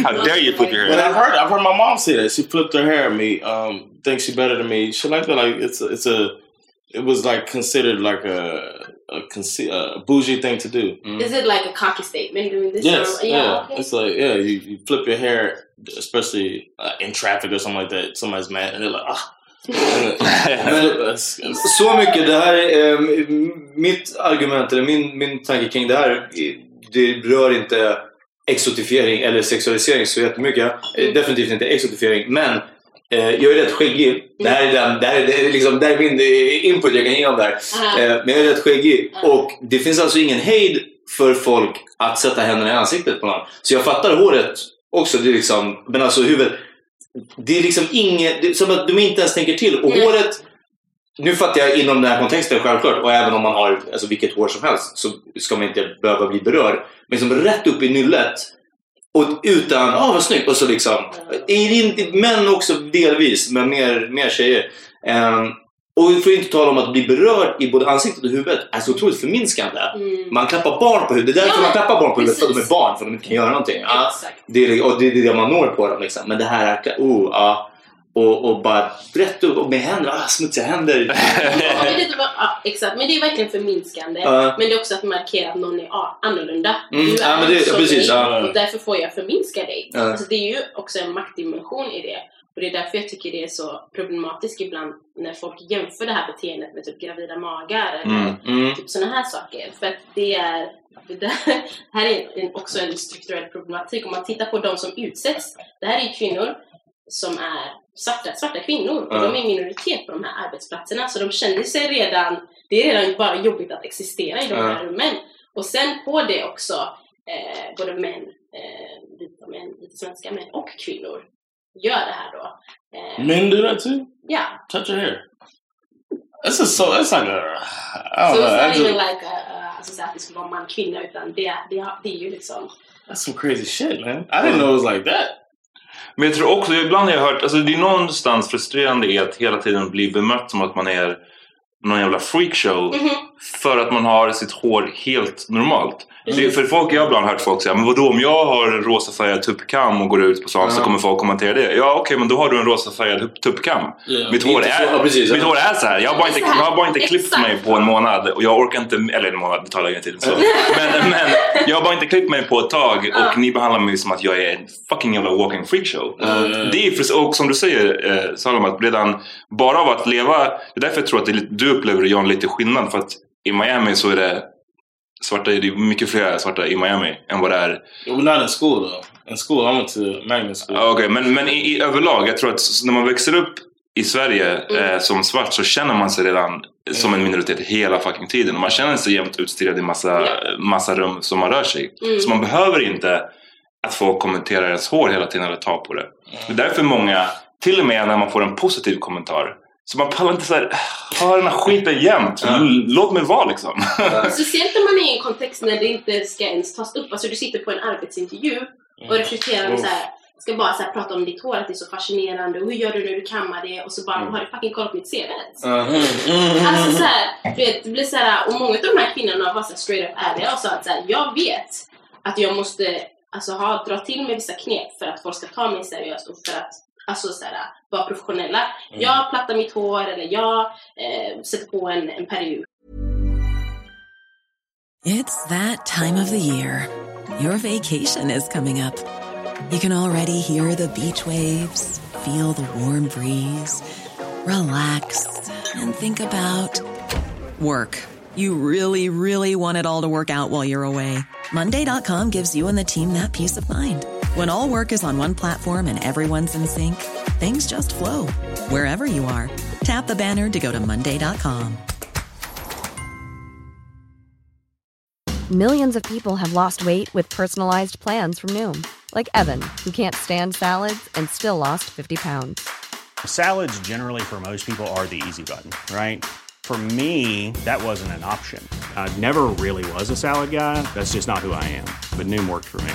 How dare you flip your But hair? I've heard I've heard my mom say that she flipped her hair at me. Um, thinks she better than me. She like that. Like it's a, it's a it was like considered like a a, conce- a bougie thing to do. Is it like a cocky statement doing this? Yes, Or- yeah. okay. It's like yeah, you, you flip your hair, especially uh, in traffic or something like that. Somebody's mad and they're like ah. That's- that's- Så mycket, det här är eh, mitt argument, eller min, min tanke kring det här, det rör inte exotifiering eller sexualisering så jättemycket. Eh, Definitivt inte exotifiering, men eh, jag är rätt skäggig. Det här är, den, det här är, det är liksom, det här är min input jag kan ge om det här. Men jag är rätt skäggig och det finns alltså ingen hejd för folk att sätta händerna i ansiktet på någon. Så jag fattar håret också, det är liksom, men alltså huvudet. Det är liksom inget, det är som att de inte ens tänker till. Och Mm. håret, nu fattar jag inom den här kontexten självklart, och även om man har alltså, vilket hår som helst så ska man inte behöva bli berörd. Men liksom rätt upp i nyllet och utan, ah vad snyggt, och så liksom, är det inte, män också delvis, men mer, mer tjejer. Ehm, och för att inte tala om att bli berörd i både ansiktet och huvudet är så otroligt förminskande. Mm. Man klappar barn på huvudet. Det är därför Ja, man klappar barn på huvudet, för att de är precis. barn, för att de inte kan göra någonting. Ja, det, är, och det är det man når på dem. Liksom. Men det här, är- oh, ja. Och, och bara rätt upp och med händer, ah, smutsiga händer. Ja, det, var, ja, exakt. Men det är verkligen förminskande. Ja. Men det är också att markera att någon är ja, annorlunda. Mm, Du ja, är men det- precis, dig ja. och därför får jag förminska dig. Ja. Alltså, det är ju också en maktdimension i det. Och det är därför jag tycker det är så problematiskt ibland när folk jämför det här beteendet med typ gravida magar eller Mm, mm. typ sådana här saker. För att det är det där, här är en, också en strukturell problematik. Om man tittar på de som utsätts. Det här är kvinnor som är svarta, svarta kvinnor och Ja. de är minoritet på de här arbetsplatserna. Så de känner sig redan, det är redan bara jobbigt att existera i de här rummen. Och sen på det också eh, både män, eh, vita män, vita svenska män och kvinnor gör det här då. Eh, Men do that too. Ja. Touch your hair. This is so. It's like a. I Så don't know. it's not even like a, uh, alltså, så att det ska vara man kvinna utan det, det, det är ju liksom That's some crazy shit, man. I didn't know it was like that. Men jag tror också, ibland har jag hört, alltså det är någonstans frustrerande i att hela tiden bli bemött som att man är någon jävla freakshow Mhm. för att man har sitt hår helt normalt. Det, för folk, jag har ibland hört folk säga, men vadå om jag har en rosafärgad tuppkam och går ut på stan så kommer folk kommentera det. Ja okej, men då har du en rosafärgad tupp- tuppkam. Ja, Mitt, hår så- är, precis, ja. mitt hår är så här. Jag har bara inte, Så jag har bara inte klippt mig på en månad och jag orkar inte, eller en månad, det tar längre tid så. Men, men jag har bara inte klippt mig på ett tag och Ja. ni behandlar mig som att jag är en fucking jävla walking freakshow. Mm. Det är och som du säger eh, Salom, att redan bara av att leva, det är därför jag tror att det är du upplever Jan lite skillnad för att i Miami så är det svarta, det är mycket fler svarta i Miami än vad det är Well, not in school though. In school, I went to magnet school. Ja, Okej, men, men i, i överlag, jag tror att när man växer upp i Sverige eh, som svart så känner man sig redan som en minoritet hela fucking tiden. Och man känner sig jämt utstirrad i massa, massa rum som man rör sig i. Mm. Så man behöver inte att folk kommenterar ens hår hela tiden eller tar på det. Det är därför många, till och med när man får en positiv kommentar, så man pallar inte såhär, ha den här skiten jämt. L- Låt mig vara liksom. Speciellt när man är i en kontext när det inte ska ens tas upp. Alltså du sitter på en arbetsintervju och rekryteraren så här, ska bara så här, prata om ditt hår, att det är så fascinerande och hur gör du när du kammar det? Och så bara, har du fucking kollat mitt CV ens? Mm. Alltså så här, du vet, det blir så här, och många av de här kvinnorna var så här straight up ärliga och sa att så här, jag vet att jag måste alltså, ha, dra till med vissa knep för att folk ska ta mig seriöst och för att alltså, så här, vara professionella. Jag plattar mitt hår eller jag eh, sätter på en, en period. It's that time of the year. Your vacation is coming up. You can already hear the beach waves, feel the warm breeze, relax, and think about work. You really, really want it all to work out while you're away. Monday.com gives you and the team that peace of mind. When all work is on one platform and everyone's in sync, things just flow wherever you are. Tap the banner to go to Monday.com. Millions of people have lost weight with personalized plans from Noom, like Evan, who can't stand salads and still lost 50 pounds. Salads, generally, for most people, are the easy button, right? For me, that wasn't an option. I never really was a salad guy. That's just not who I am. But Noom worked for me.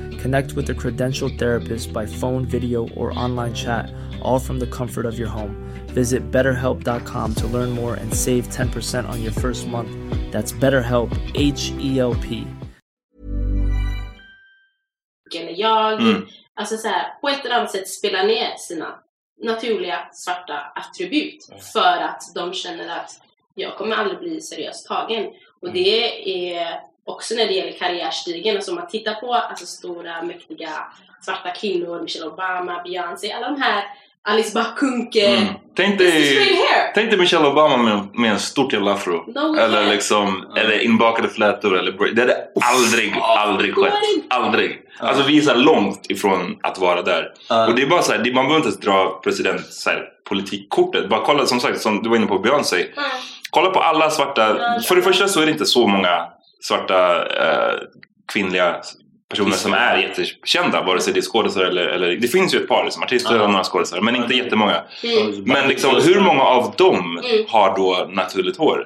Connect with a credentialed therapist by phone, video, or online chat, all from the comfort of your home. Visit betterhelp.com to learn more and save 10% on your first month. That's BetterHelp, H E L P. eller jag. Mm. Alltså så här, på ett eller annat sätt spela ner sina naturliga svarta attribut för att de känner att jag kommer aldrig bli seriöst tagen. Och det är också när det gäller karriärstigen. Alltså om man tittar på alltså, stora mäktiga svarta kvinnor, Michelle Obama, Beyoncé, alla de här Alice Bah Kuhnke. Mm. Tänk dig, tänk dig Michelle Obama med, med en stort jävla afro. No eller liksom, eller inbakade flätor eller bra- Det hade aldrig, aldrig skett. Aldrig. Alltså vi är så långt ifrån att vara där. Och det är bara så här, det- man behöver inte ens dra president så här, politikkortet. Bara kolla som sagt, som du var inne på Beyoncé. Kolla på alla svarta. För det första så är det inte så många svarta eh, kvinnliga personer som är jättekända. Vare sig det är skådespelare eller, eller... Det finns ju ett par liksom, artister och några skådespelare. Men inte jättemånga. Mm. Men liksom, hur många av dem Mm. har då naturligt hår?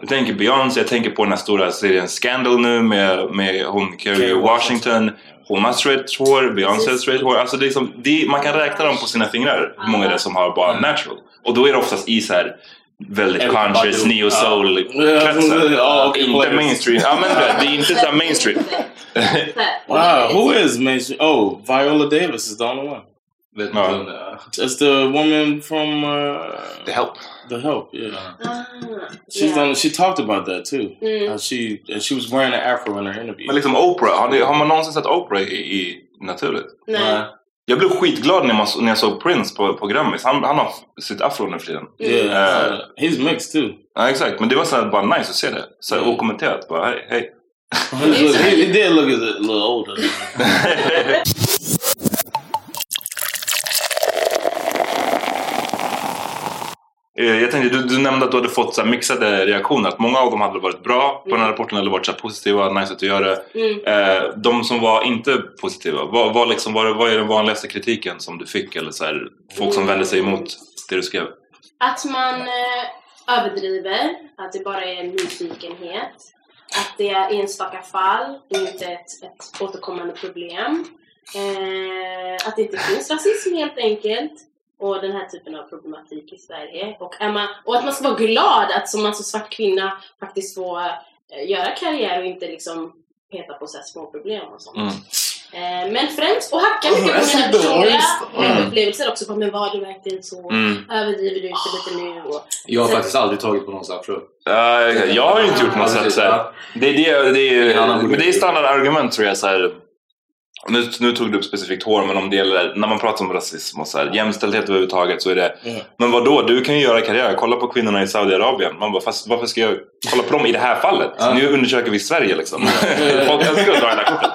Jag tänker Beyoncé, jag tänker på den här stora serien Scandal nu med, med hon Kerry Washington. Hon har straight hår, Beyoncé har straight hår. Alltså det är liksom, det, man kan räkna dem på sina fingrar hur många det är som har bara natural. Och då är det oftast i så här väldigt Everybody conscious, do. neo soul kretsar. Ja, Inte players. mainstream. Ja men vet, det är inte så mainstream. Wow, who is mainstream? Oh, Viola Davis is the only one. Ja. It's the woman from uh, The Help. The Help, yeah. Ah, She's yeah. done, she talked about that too. Mm. Uh, she uh, she was wearing an afro in her interview. Men liksom Oprah, har, ni, har man någonsin sett Oprah i, i naturligt? Nej. Jag blev skitglad när, man, när jag såg Prince på, på Grammis. Han, han har sitt afro nu för tiden. Yeah, Eh, uh, he's mixed too. Ja exakt, men det var så här, bara nice att se det. Så här, okommenterat bara, hej, hej. he, he did look a little older. Jag tänkte, du, du nämnde att du hade fått så mixade reaktioner. Att många av dem hade varit bra på den här rapporten eller varit så positiva, nice att du gör det. Mm. Eh, de som var inte positiva, vad, vad, liksom, vad, vad är den vanligaste kritiken som du fick? Eller så här, folk som vände sig emot det du skrev? Att man eh, överdriver, att det bara är nyfikenhet. Att det är enstaka fall, inte ett, ett återkommande problem. Eh, att det inte finns rasism helt enkelt. Och den här typen av problematik i Sverige. Och, man, och att man ska vara glad att som alltså svart kvinna faktiskt få eh, göra karriär och inte liksom peta på så här små problem och sånt. Mm. Eh, men främst, och hacka mycket på mina personliga eh, upplevelser också. Bara, Men var det verkligen så? Mm. Överdriver du inte lite nu? Och, Jag har så- faktiskt aldrig tagit på någon saffron. Eh, jag har ju inte gjort massa Ja, så här, det, är det, det men det är standardargument tror jag. Så här, nu, nu tog du upp specifikt hår, men om det gäller, när man pratar om rasism och så här, jämställdhet överhuvudtaget så är det Men vad då? Du kan ju göra karriär. Kolla på kvinnorna i Saudiarabien. Man bara, fast varför ska jag kolla på dem i det här fallet? Nu undersöker vi Sverige liksom. Folk älskar att dra det där kortet.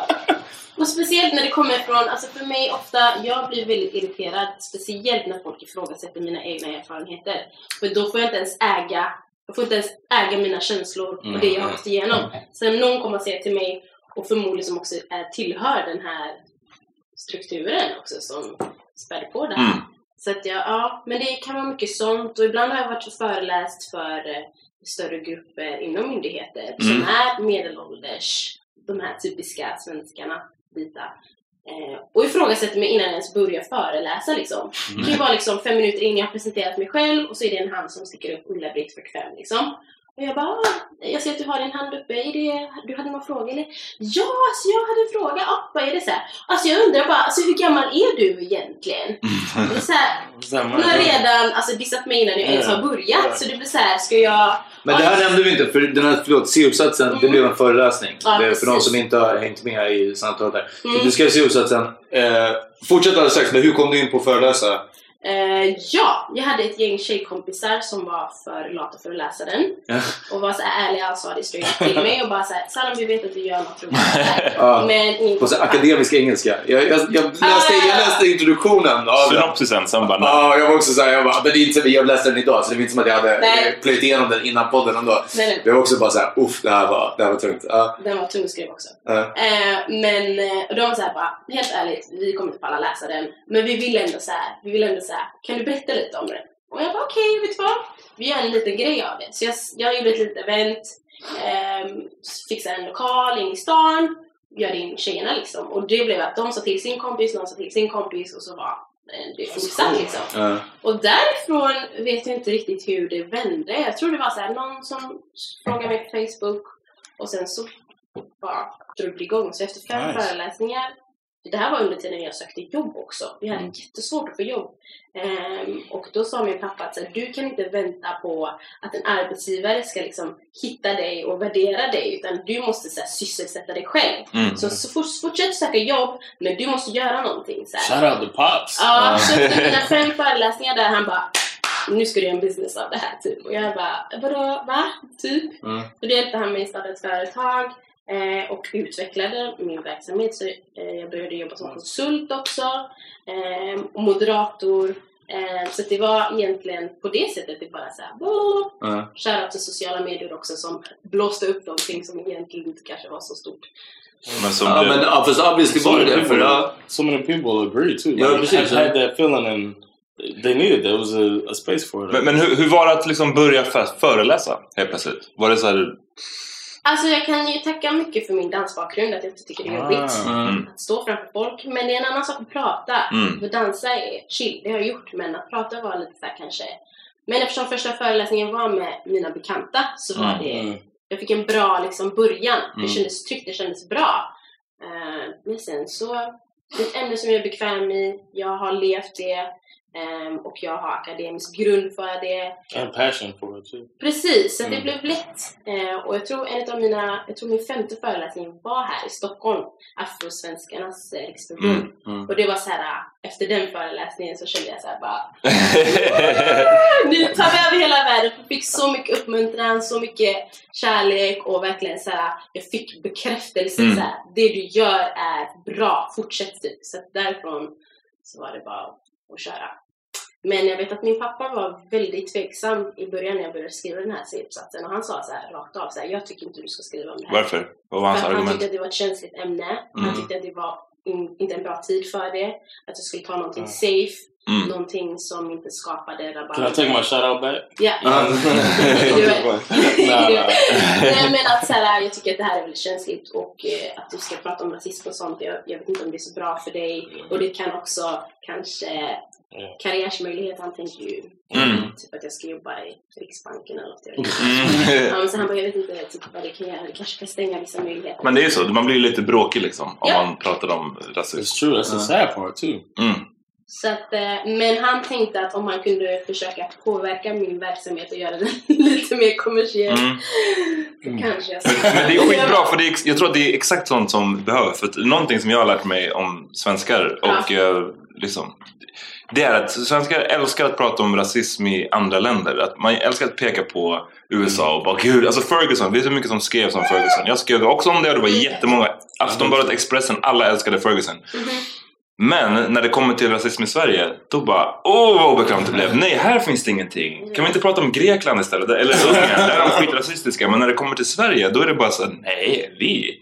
Och speciellt när det kommer från, alltså för mig ofta, jag blir väldigt irriterad, speciellt när folk ifrågasätter mina egna erfarenheter. För då får jag inte ens äga, jag får inte ens äga mina känslor och det jag har gått igenom. Sen någon kommer att säga till mig, och förmodligen som också är, tillhör den här strukturen också som spär på det här. Mm. Så att jag, ja, men det kan vara mycket sånt och ibland har jag varit föreläst för eh, större grupper inom myndigheter som Mm. är medelålders, de här typiska svenskarna, vita. Eh, och ifrågasätter mig innan jag ens börjar föreläsa liksom. Det kan ju vara liksom fem minuter in, jag har presenterat mig själv och så är det en hand som sticker upp Ulla-Britt 45 liksom. Och jag bara, "Ah, jag ser att du har din hand uppe, är det, du hade någon fråga eller? Ja, alltså jag hade en fråga, ja, vad är det så här? Alltså jag undrar bara, alltså hur gammal är du egentligen? Så här, hon har redan alltså, dissat mig innan jag ens har börjat, så det blir så här, ska jag... Men det här nämnde vi inte, för den här, förlåt, C-uppsatsen, det blev en föreläsning. Ja, för de som inte har hängt med i samtalet där. Mm. Du skrev C-uppsatsen. Eh, fortsätt alldeles strax, men hur kom du in på att föreläsa? Eh, ja, jag hade ett gäng tjejkompisar som var för lata för att läsa den. Och var så ärliga och sa det straight till mig och bara såhär Salam vi vet att du gör något roligt. Men På så akademisk engelska. Jag, jag, jag, läste, jag läste introduktionen av. Synopsisen, sen bara... Ja, jag var också såhär, jag bara, men det är inte jag läste den idag så det är inte som att jag hade Nej. plöjt igenom den innan podden ändå. Nej, nej. Det var också bara såhär, uff, det här var, det här var tungt. Ja. Den var tung att skriva också. Eh, men eh, och de var såhär bara, helt ärligt, vi kommer inte palla läsa den. Men vi vill ändå så här, vi vill ändå så här, kan du berätta lite om den? Och jag bara okej, vet du vad? Vi gör en liten grej av det. Så jag, jag gjorde ett litet event, eh, fixade en lokal in i stan, bjöd in tjejerna liksom. Och det blev att de sa till sin kompis, någon sa till sin kompis och så var eh, det fortsatt liksom. Ja. Och därifrån vet jag inte riktigt hur det vände. Jag tror det var så här, någon som frågade mig på Facebook och sen så bara drog det igång. Så efter fem Nice. föreläsningar, det här var under tiden jag sökte jobb också. Vi hade Mm. jättesvårt att få jobb. Ehm, och då sa min pappa att så du kan inte vänta på att en arbetsgivare ska liksom hitta dig och värdera dig utan du måste så här, sysselsätta dig själv. Mm. Så, så fort, fortsätt söka jobb men du måste göra någonting. Så här. Shout out to Pops. Ja, så efter mina fem föreläsningar där han bara nu ska du göra en business av det här typ. Och jag bara, vadå, va? Typ. Mm. Så då hjälpte han mig starta ett företag eh, och utvecklade min verksamhet. Så eh, jag började jobba som konsult också. Eh, och moderator. Eh, så det var egentligen på det sättet det bara såhär Ja. Shoutout till sociala medier också som blåste upp någonting som egentligen inte kanske var så stort. Men som Ja, blev- men ja, fast obviously So var det. För, people, ja, so many people agree too. Ja, Like, precis, had that feeling and they needed that. It was a, a space for it. Men, men hur, hur var det att liksom börja för, föreläsa helt plötsligt? Var det så här... Alltså jag kan ju tacka mycket för min dansbakgrund, att jag inte tycker det är jobbigt Ah. Mm. att stå framför folk. Men det är en annan sak att prata. Mm. För dansa är chill, det har jag gjort. Men att prata var lite så här kanske... Men eftersom första föreläsningen var med mina bekanta så var Mm. det... Jag fick en bra liksom, början. Det Mm. kändes tryggt, det kändes bra. Eh, men sen så... Det är ett ämne som jag är bekväm i. Jag har levt det. Ehm, och jag har akademisk grund för det. And passion for it too. Precis, så Mm. det blev lätt. Eh, och jag tror en av mina, jag tror min femte föreläsning var här i Stockholm, Afrosvenskarnas eh, riksförbund. Mm, mm. Och det var så här, efter den föreläsningen så kände jag så här bara, nu tar vi över hela världen. Jag fick så mycket uppmuntran, så mycket kärlek och verkligen så här, jag fick bekräftelse. Mm. Så här, det du gör är bra, fortsätt typ. Så därifrån så var det bara att köra. Men jag vet att min pappa var väldigt tveksam i början när jag började skriva den här C-uppsatsen och han sa så här rakt av så här, jag tycker inte du ska skriva om det här. Varför? Vad var hans att han argument? tyckte att det var ett känsligt ämne. Han Mm. tyckte att det var in, inte en bra tid för det. Att jag skulle ta någonting Mm. safe. Mm. Någonting som inte skapade rabalder. Can I take my shout out back? Ah. Du nah. Nej men att så här, jag tycker att det här är väldigt känsligt och eh, att du ska prata om rasism och sånt, jag, jag vet inte om det är så bra för dig. Och det kan också kanske karriärsmöjligheter, han tänker ju Mm. typ att jag ska jobba i Riksbanken eller något. Jag Mm. Ja, men så han bara, jag vet inte typ, vad det kan göra, det kanske kan stänga vissa möjligheter. Men det är ju så, man blir lite bråkig liksom om Ja. man pratar om rasism. It's true, that's the sad part too. Mm. Så att, eh, men han tänkte att om han kunde försöka påverka min verksamhet och göra den lite mer kommersiell Mm. så kanske jag Men, det är skitbra, för det är, jag tror att det är exakt sånt som behövs. För någonting som jag har lärt mig om svenskar och eh, liksom, det är att svenskar älskar att prata om rasism i andra länder. Att man älskar att peka på USA och bara gud, alltså Ferguson, det är så mycket som skrevs om Ferguson. Jag skrev också om det och det var jättemånga. Aftonbladet, Expressen, alla älskade Ferguson. Men när det kommer till rasism i Sverige, då bara åh vad obekvämt det blev. Nej, här finns det ingenting. Kan vi inte prata om Grekland istället? Eller Ungern, där är de skitrasistiska. Men när det kommer till Sverige, då är det bara så nej, vi,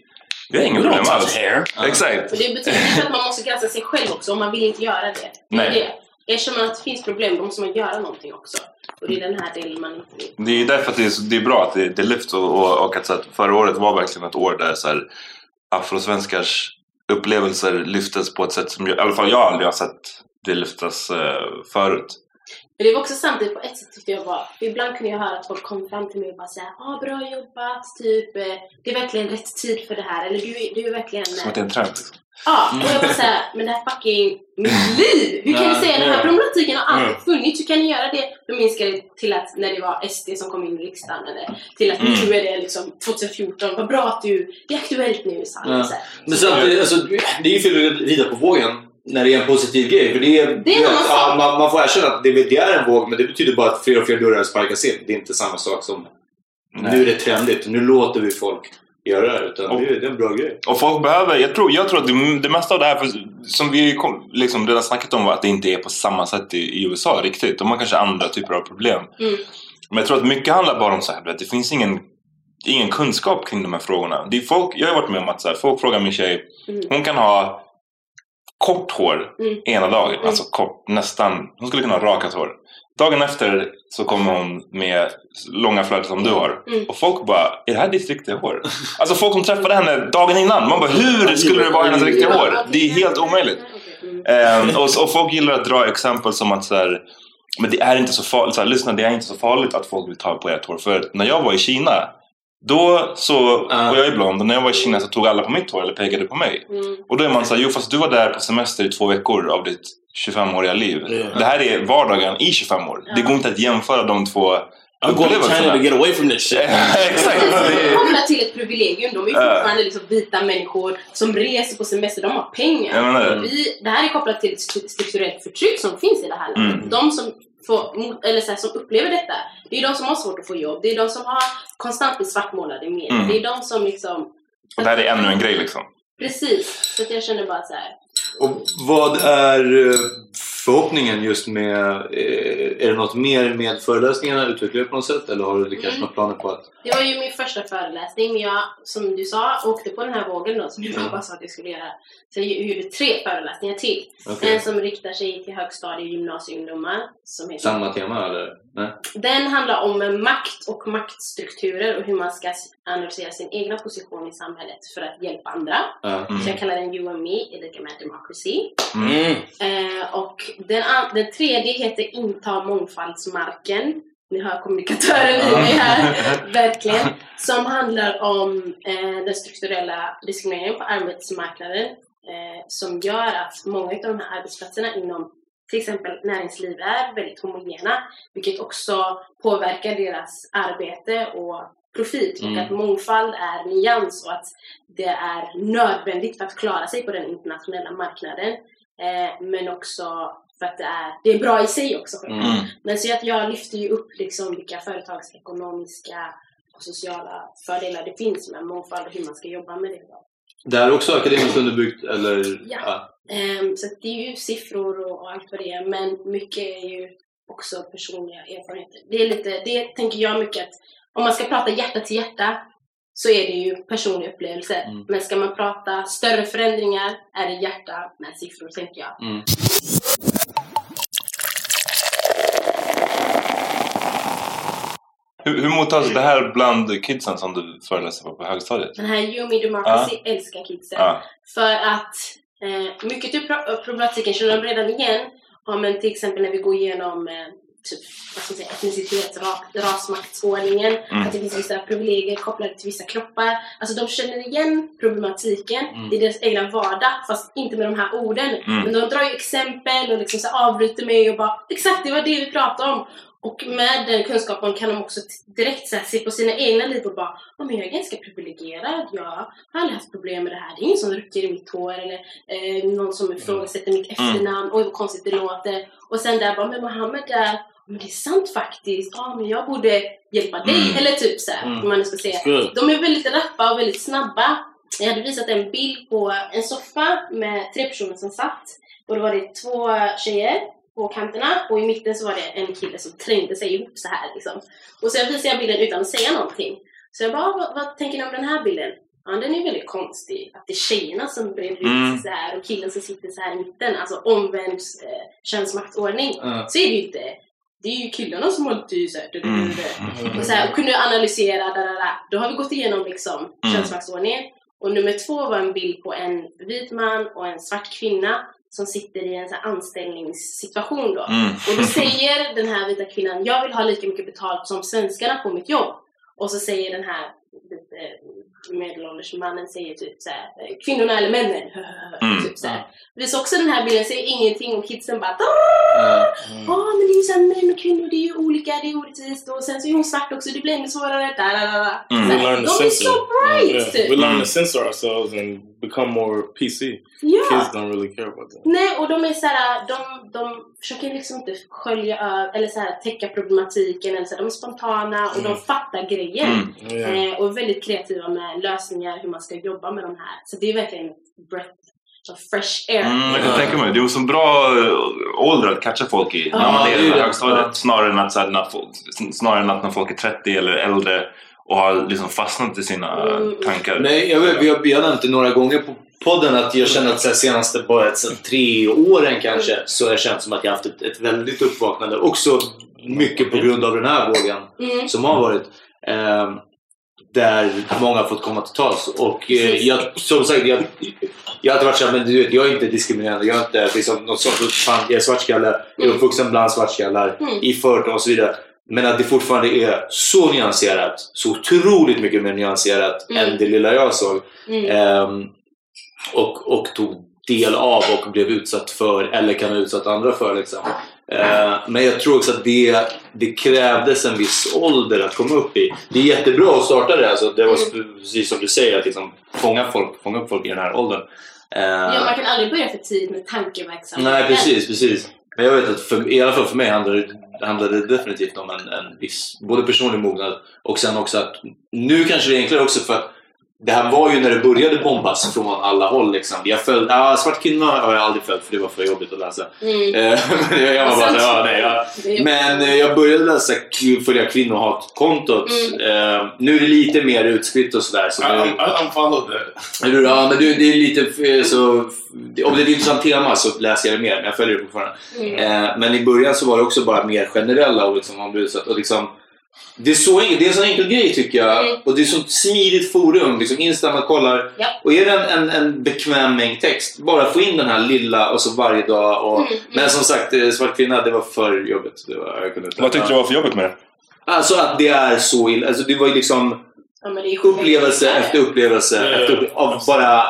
inga We don't problem alls. hair. Exakt. Och det betyder inte att man måste granska sig själv också om man vill inte göra det. Det är Nej. det. Man att det finns problem, då måste man göra någonting också. Och det är den här delen man inte vill. Det är därför att det är, så, det är bra att det, det lyfts och, och, och att, så att förra året var verkligen ett år där så här, afrosvenskars upplevelser lyftes på ett sätt som jag, i alla fall jag aldrig har sett det lyftas eh, förut. Men det var också samtidigt på ett sätt tyckte jag var, ibland kunde jag höra att folk kom fram till mig och bara säga ah, bra jobbat, typ eh, det är verkligen rätt tid för det här, eller du, är- du är verkligen... eh, Som att det är en trend. Liksom. Ja, och jag bara såhär, men det här är fucking mitt liv! Hur kan ni säga den här problematiken har aldrig Mm. funnits? Hur kan ni göra det? Då minskar det till att när det var SD som kom in i riksdagen, eller till att Mm. nu är det liksom 2014, vad bra att du, det är aktuellt nu. Så här, Ja. så här. Men samtidigt, alltså, det är ju fel att rida på vågen när det är en positiv grej. För det är, Det är annan ja, man, man får erkänna att det, det är en våg, men det betyder bara att fler och fler dörrar sparkas in. Det är inte samma sak som nu är det trendigt, nu låter vi folk göra det. Utan det, är, det är en bra grej. Och folk behöver, jag tror, jag tror att det, det mesta av det här, för, som vi kom, liksom redan snackat om, var att det inte är på samma sätt i, i USA riktigt. De har kanske andra typer av problem. Mm. Men jag tror att mycket handlar bara om så här, att det finns ingen, ingen kunskap kring de här frågorna. Det är folk, jag har varit med om att så här, folk frågar min tjej, Mm. hon kan ha kort hår Mm. ena dagen, alltså kort, nästan, hon skulle kunna ha rakat hår. Dagen efter så kommer hon med långa flätor som du har. Mm. Och folk bara, är det här ditt riktiga hår? Alltså folk som träffade henne dagen innan, man bara, hur skulle det vara hennes riktiga hår? Det är helt omöjligt. Ehm, och, och folk gillar att dra exempel som att så här, men det är inte så farligt, så här, lyssna det är inte så farligt att folk vill ta på ert hår. För när jag var i Kina, då så, och jag är blond, och när jag var i Kina så tog alla på mitt hår eller pekade på mig. Mm. Och då är man så här, jo fast du var där på semester i två veckor av ditt 25-åriga liv. Det här är vardagen i 25 år. Det går inte att jämföra de två I'm going to China to get away from this shit. Exakt. De kommer till ett privilegium. De är fortfarande liksom vita människor som reser på semester. De har pengar. Jag. Vi, det här är kopplat till ett strukturellt förtryck som finns i det här landet. Mm. De som, får, eller så här, som upplever detta, det är de som har svårt att få jobb. Det är de som har konstant blir svartmålade i media. Mm. Det är de som liksom... Och det här är ännu en grej liksom. Precis. Så att jag känner bara så här. Och vad är eh, förhoppningen just med... eh, Är det något mer med föreläsningarna? Utvecklar du på något sätt? Eller har du kanske Mm. några planer på att... Det var ju min första föreläsning, men jag, som du sa, åkte på den här vågen då, som pappa sa att jag skulle göra. Så jag gjorde tre föreläsningar till. Okej. En som riktar sig till högstadie och gymnasieungdomar. Som heter Samma tema eller? Nej? Den handlar om makt och maktstrukturer och hur man ska analysera sin egna position i samhället för att hjälpa andra. Ja. Så jag kallar den You and Me, Ethical Mad Democracy. Mm. Eh, och den, den tredje heter Inta mångfaldsmarken. Ni hör kommunikatören i mig här, verkligen. Som handlar om eh, den strukturella diskrimineringen på arbetsmarknaden eh, som gör att många av de här arbetsplatserna inom till exempel näringsliv är väldigt homogena, vilket också påverkar deras arbete och profit. Mm. Och att mångfald är nyans och att det är nödvändigt för att klara sig på den internationella marknaden. Eh, men också för att det är, det är bra i sig också. Mm. Men så att jag lyfter ju upp liksom vilka företagsekonomiska och sociala fördelar det finns med mångfald och hur man ska jobba med det. Det här är också akademiskt underbyggt eller? Ja. Ehm, så att det är ju siffror och, och allt vad det är, men mycket är ju också personliga erfarenheter. Det är lite, det tänker jag mycket att om man ska prata hjärta till hjärta så är det ju personliga upplevelser. Mm. Men ska man prata större förändringar är det hjärta med siffror, tänker jag. Mm. Hur, hur mottas det här bland kidsen som du föreläser på på högstadiet? Den här Yumi Democracy älskar kidsen. Ja. För att eh, mycket av pro- problematiken känner de redan igen. Ja, men till exempel när vi går igenom eh, typ, vad ska man säga, etnicitet, ra- rasmaktsordningen. Mm. Att det finns vissa privilegier kopplade till vissa kroppar. Alltså de känner igen problematiken Mm. i deras egna vardag fast inte med de här orden. Mm. Men de drar ju exempel och liksom så avbryter mig och bara exakt det var det vi pratade om. Och med den kunskapen kan de också direkt så här, se på sina egna liv och bara oh, men jag är ganska privilegierad, jag har aldrig haft problem med det här. Det är ingen som rycker i mitt hår eller eh, någon som ifrågasätter mitt Mm. efternamn. Oj vad konstigt det låter. Och sen där bara, men Mohammed där, men det är sant faktiskt. Ja, men jag borde hjälpa dig. Mm. Eller typ så här, Mm. man ska säga. Good. De är väldigt rappa och väldigt snabba. Jag hade visat en bild på en soffa med tre personer som satt. Och då var det två tjejer på kanterna och i mitten så var det en kille som trängde sig ihop så här liksom. Och sen visade jag bilden utan att säga någonting. Så jag bara, "Ah, vad, vad tänker ni om den här bilden? Ja, den är väldigt konstig. Att det är tjejerna som breder ut Mm. sig så här och killen som sitter så här i mitten. Alltså omvänd eh, könsmaktsordning. Ja. Så är det ju inte. Det är ju killarna som alltid så här, du, du, Mm. Och, så här, och kunde analysera, da, da, da. då har vi gått igenom liksom Mm. könsmaktsordningen. Och nummer två var en bild på en vit man och en svart kvinna som sitter i en så här anställningssituation då. Mm. Och då säger den här vita kvinnan, jag vill ha lika mycket betalt som svenskarna på mitt jobb. Och så säger den här lite medelålders mannen säger typ så här, kvinnorna eller männen. Mm. typ så här. Det visar också den här bilden, säger ingenting och kidsen bara Ja. Ja men det är ju såhär män och kvinnor, det är ju olika, det är orättvist och sen så är hon svart också, det blir ännu svårare. Da, da, da. Mm. Så We här, learn to De är så bright! Yeah. typ. We learn to censor ourselves and become more PC. Ja. Kids don't really care about that. Nej, och de är såhär, de, de försöker liksom inte skölja över eller såhär täcka problematiken eller så här, de är spontana och de Mm. fattar grejen. Mm. Ja. Eh, och är väldigt kreativa med lösningar hur man ska jobba med de här. Så det är verkligen breath of fresh air. Mm, jag kan tänka mig. Det är så bra eh, ålder att catcha folk i när man är i högstadiet. Snarare än, att, så här, när folk, snarare än att när folk är 30 eller äldre och har liksom fastnat i sina Mm. tankar. Nej, jag, vet, vi, har, nämnt det några gånger på podden att jag känner att så här, senaste bara ett, så här, tre åren kanske så har det känts som att jag haft ett, ett väldigt uppvaknande. Också mycket på grund av den här vågen Mm. som har varit. ehm, där många har fått komma till tals. Och eh, jag, som sagt, jag, jag har alltid varit såhär, men du vet, jag är inte diskriminerande. Jag är inte liksom, något sånt. Fan, jag är svartskalle. Jag är uppvuxen bland svartskallar. Mm. I förorten och så vidare. Men att det fortfarande är så nyanserat. Så otroligt mycket mer nyanserat Mm. än det lilla jag såg. Mm. Ehm, och, och tog del av och blev utsatt för, eller kan ha utsatt andra för. Liksom. Eh, men jag tror också att det, det krävdes en viss ålder att komma upp i. Det är jättebra att starta det. Alltså, det var precis som du säger, att liksom fånga, folk, fånga upp folk i den här åldern. Eh, Ja, man kan aldrig börja för tidigt med tankeverksamhet. Nej, precis, precis. Men jag vet att för, i alla fall för mig handlade det, det handlade definitivt om en, en viss både personlig mognad och sen också att nu kanske det är enklare också för att det här var ju när det började bombas från alla håll. Liksom. Jag följde, ja, Svart kvinna har jag aldrig följt för det var för jobbigt att läsa. Mm. Eh, men jag var bara så, ja, nej, ja. Men eh, jag började läsa, följa kvinnohatkontot. Eh, nu är det lite mer utspritt och sådär. Så nu, I, I unfollowed that. eller hur? Ja, men det, det är lite så... Om det är ett intressant tema så läser jag det mer, men jag följer det fortfarande. Mm. Eh, men i början så var det också bara mer generella och liksom om du utsatt. Och liksom, det är, så, det är en sån enkel grej tycker jag. Och det är så smidigt forum. Liksom Insta, man kollar. Ja. Och är det en, en, en bekväm mängd text, bara få in den här lilla och så varje dag. Och, Mm, mm. Men som sagt, eh, Svart kvinna, det var för jobbigt. Det var, jag kunde inte. Vad tyckte du var för jobbigt med det? Alltså att det är så illa. Alltså det var ju liksom Ja, men det är upplevelse efter upplevelse efter upplevelse av bara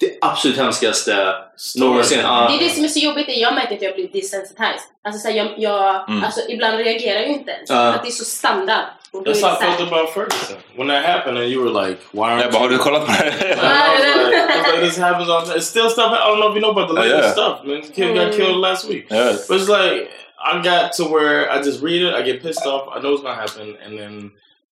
det absolut hemskaste någonsin. Ja. Det är det som är så jobbigt, är jag märker att jag blir desensitized. Alltså, så här, jag, jag, Mm. alltså ibland reagerar jag inte ens. Ja. Att det är så standard. Och då är That's how I så här, felt about Ferguson. When that happened and you were like, why aren't Jag bara, har du kollat på det? Like, I was like, this happens all the time. It's still stuff. I don't know if you know about the Oh, latest yeah. stuff. Man, the kid got Mm. killed last week. Yeah. But it's like I got to where I just read it, I get pissed off, I know it's gonna happen, and then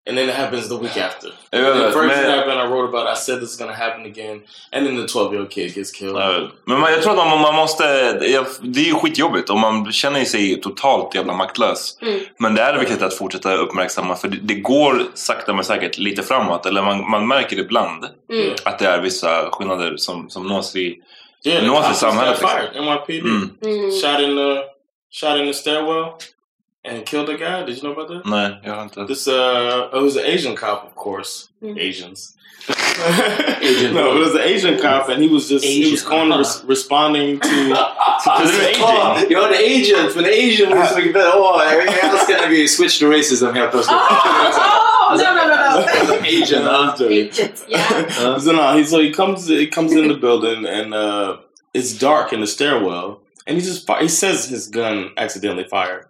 and then it happens the week after. Vet, the first men- thing happened, I wrote about. I said this is gonna happen again, and then the 12 year old kid gets killed. Men man, jag tror att man, man måste... Det är ju skitjobbigt och man känner sig totalt jävla maktlös. Mm. Men det är viktigt att fortsätta uppmärksamma för det, det går sakta men säkert lite framåt. Eller man, man märker ibland Mm. att det är vissa skillnader som, som nås i, Yeah, nås i samhället. Liksom. fired. NYPD Mm. Mm. shot in the shot in the stairwell and killed a guy. Did you know about that? No, Nej, jag har inte... This uh, it was an Asian cop, of course. Mm. Asians. no, it was an Asian cop, and he was just he was Asian. going res- responding to. Åh, Jag hade agent, men agent var så mycket bättre. Åh, jag jag älskar när vi switch to racism helt plötsligt. Oh, no, no, no, no. agent, ja. Agent, yeah. so no, he so he comes he comes in the building and uh, it's dark in the stairwell, and he just he says his gun accidentally fired,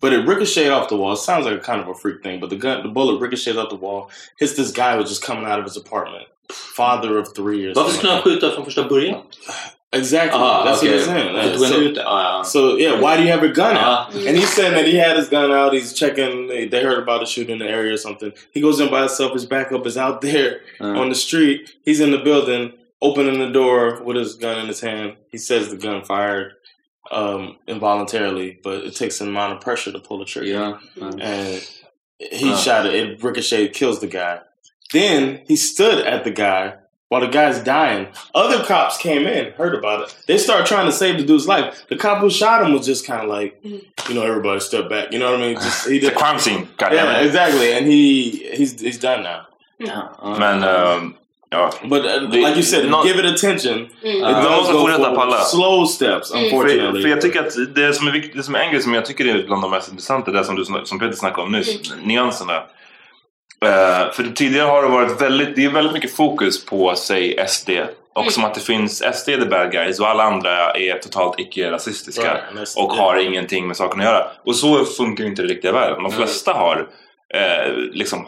but it ricocheted off the wall. It sounds like a kind of a freak thing, but the gun the bullet ricocheted off the wall, hits this guy who was just coming out of his apartment, father of three or Varför something skulle han skjuta från första början? Exactly. Ah, That's okay. what. För tog han so, ja. so yeah, why do you have a gun out? Ah. And he's saying that he had his gun out. He's checking. They heard about a shooting in the area or something. He goes in by himself. His backup is out there Mm. on the street. He's in the building, opening the door with his gun in his hand. He says the gun fired um, involuntarily, but it takes an amount of pressure to pull the trigger. Ja. ja. And he Ah. shot it. It ricocheted, kills the guy. Then he stood at the guy while the guy's dying. Other cops came in, heard about it. They started trying to save the dude's life. The cop who shot him was just kind of like, you know, everybody step back. You know what I mean? Just, he The did, crime scene, yeah, goddammit. exactly. And he he's he's done now. Man. ehm, ja. But uh, Det- like you said, nå- give it attention. Mm. It Man does måste go fortsätta på alla. for slow steps, Mm. unfortunately. För, för jag tycker att det som är viktigt, det som är en grej som jag tycker är bland de mest intressanta, det som, du, som Peter snackade om nyss, nyanserna. Eh, för tidigare har det varit väldigt, det är väldigt mycket fokus på, säg SD. Och som att det finns SD the bad guys och alla andra är totalt icke-rasistiska. Right, och har ingenting med saken att göra. Och så funkar inte det riktiga världen. De flesta har eh, liksom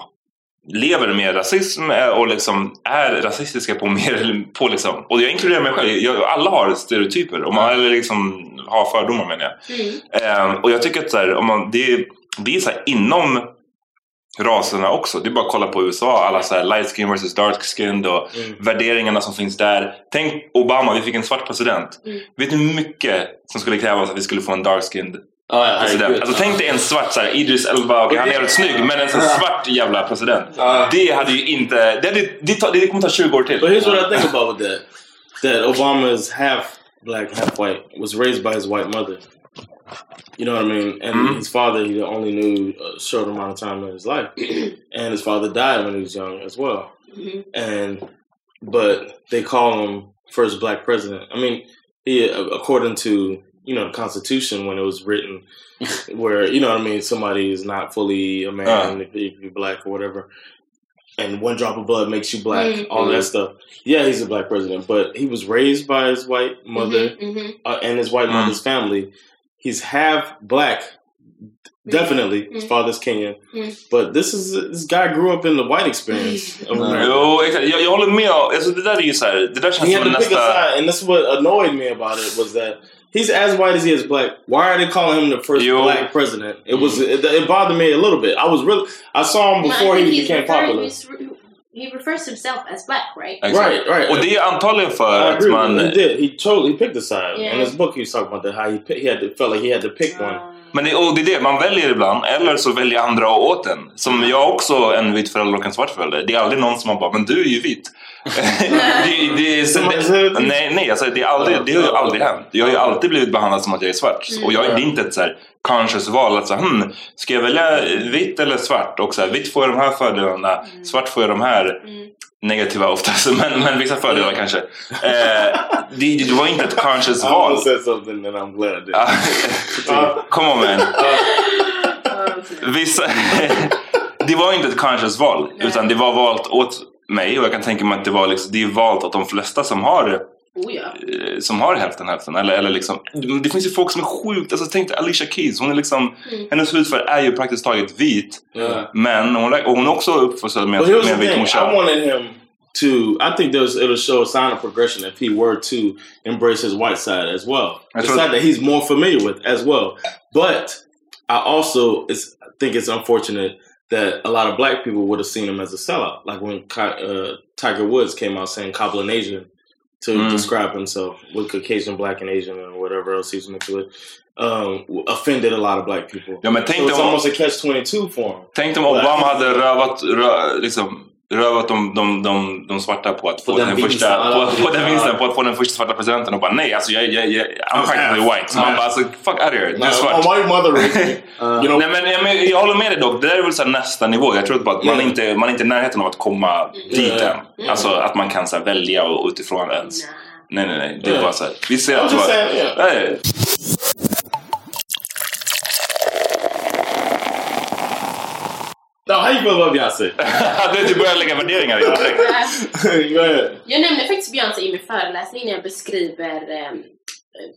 lever med rasism eh, och liksom är rasistiska på mer på liksom, och jag inkluderar mig själv, jag, alla har stereotyper och man, eller liksom har fördomar menar jag. Mm. Eh, och jag tycker att så här, om man, det, det är så här, inom raserna också. Det är bara att kolla på USA, alla så här light skin versus dark skin och värderingarna som finns där. Tänk Obama, vi fick en svart president. Mm. Vet du hur mycket som skulle krävas att vi skulle få en dark skinned Ja, ja, president? herregud. Alltså tänk dig en svart så här, Idris Elba, okej han är jävligt snygg men en sån svart jävla president. Ja. Det hade ju inte, det, hade, det, tar, det kommer ta 20 år till. But here's what I think about with that: that Obama is half black, half white. Was raised by his white mother. You know what I mean? And Mhm. his father, he only knew a short amount of time in his life, and his father died when he was young as well. Mhm. And but they call him first black president. I mean, he according to you know the Constitution when it was written, where you know what I mean, somebody is not fully a man Uh. if, if you're black or whatever. And one drop of blood makes you black. Mm. All that stuff. Yeah, he's a black president, but he was raised by his white mother Mhm, mhm. uh, and his white Mm. mother's family. He's half black, definitely. His Mm. father's Kenyan, Mm. but this is this guy grew up in the white experience. of America. Jo, exakt. Jag, jag håller med. Alltså, det där är ju så här, det där känns He had som to pick a nästa... side, and that's what annoyed me about it was that he's as white as he is black. Why are they calling him the first Yo. black president? It was it, it bothered me a little bit. I was really I saw him before think he became popular. he's He refers to himself as black, right? Exakt. Right, right. Och det är antagligen för I att agree man... you. He did. He totally picked a side. Yeah. In his book, he was talking about that how he pi- he had to felt like he had to pick uh, one. Men det, och det är det, man väljer ibland, eller så väljer andra åt en. Som jag också, en vit förälder och en svart förälder. Det är aldrig någon som har bara, men du är ju vit. det, det, är så, det, nej, nej alltså, det, är aldrig, det har ju aldrig hänt. Jag har ju alltid blivit behandlad som att jag är svart. Och jag, det är inte ett så här conscious val att så, här, hmm, ska jag välja vitt eller svart? Och så här, vitt får jag de här fördelarna, svart får jag de här negativa oftast, men, men vissa fördelar kanske. Eh, det, det var inte ett conscious I val. almost said something and I'm glad I Come on man. Vissa, det var inte ett conscious val, utan det var valt åt mig och jag kan tänka mig att det var liksom, det är valt åt de flesta som har Oh ja. eh, som har hälften hälften. Eller, eller liksom, det finns ju folk som är sjukt, alltså tänk dig Alicia Keys, hon är liksom, Mm. hennes hudfärg är ju praktiskt taget vit. Yeah. Men hon, och hon är också uppfostrad med, med en vit thing: I morsa. wanted him to. I think there's it'll show a sign of progression if he were to embrace his white side as well. I The side that he's more familiar with as well. But I also is, think it's unfortunate that a lot of black people would have seen him as a sellout. Like when uh, Tiger Woods came out saying Cobbling Asian to Mm. describe himself with Caucasian, black, and Asian, and whatever else he's mixed with, um, offended a lot of black people. Ja, men tänk so it's om- almost a catch 22 for him. Tänk om Obama hade rövat, rö, liksom, rövat de, de, de, de svarta på att få den den, vinsten. första, på, på den vinsten, på att få den första svarta presidenten och bara nej, alltså jag, jag, jag I'm practically white. Så man bara alltså, fuck out of here, du är My svart. white mother raised me. Uh, you know, Nej, men, jag, men, jag håller med dig dock, det där är väl så nästa nivå. Jag tror bara att man, inte, man är inte i närheten av att komma dit än. Alltså att man kan så här, välja och, utifrån ens... Nej, nej, nej. Det är bara så här. Vi ser I'm att... just bara- saying, yeah. Nej. no, how you feel about Beyonce? du börjar lägga värderingar i det direkt. Jag nämner faktiskt Beyoncé i min föreläsning när jag beskriver eh,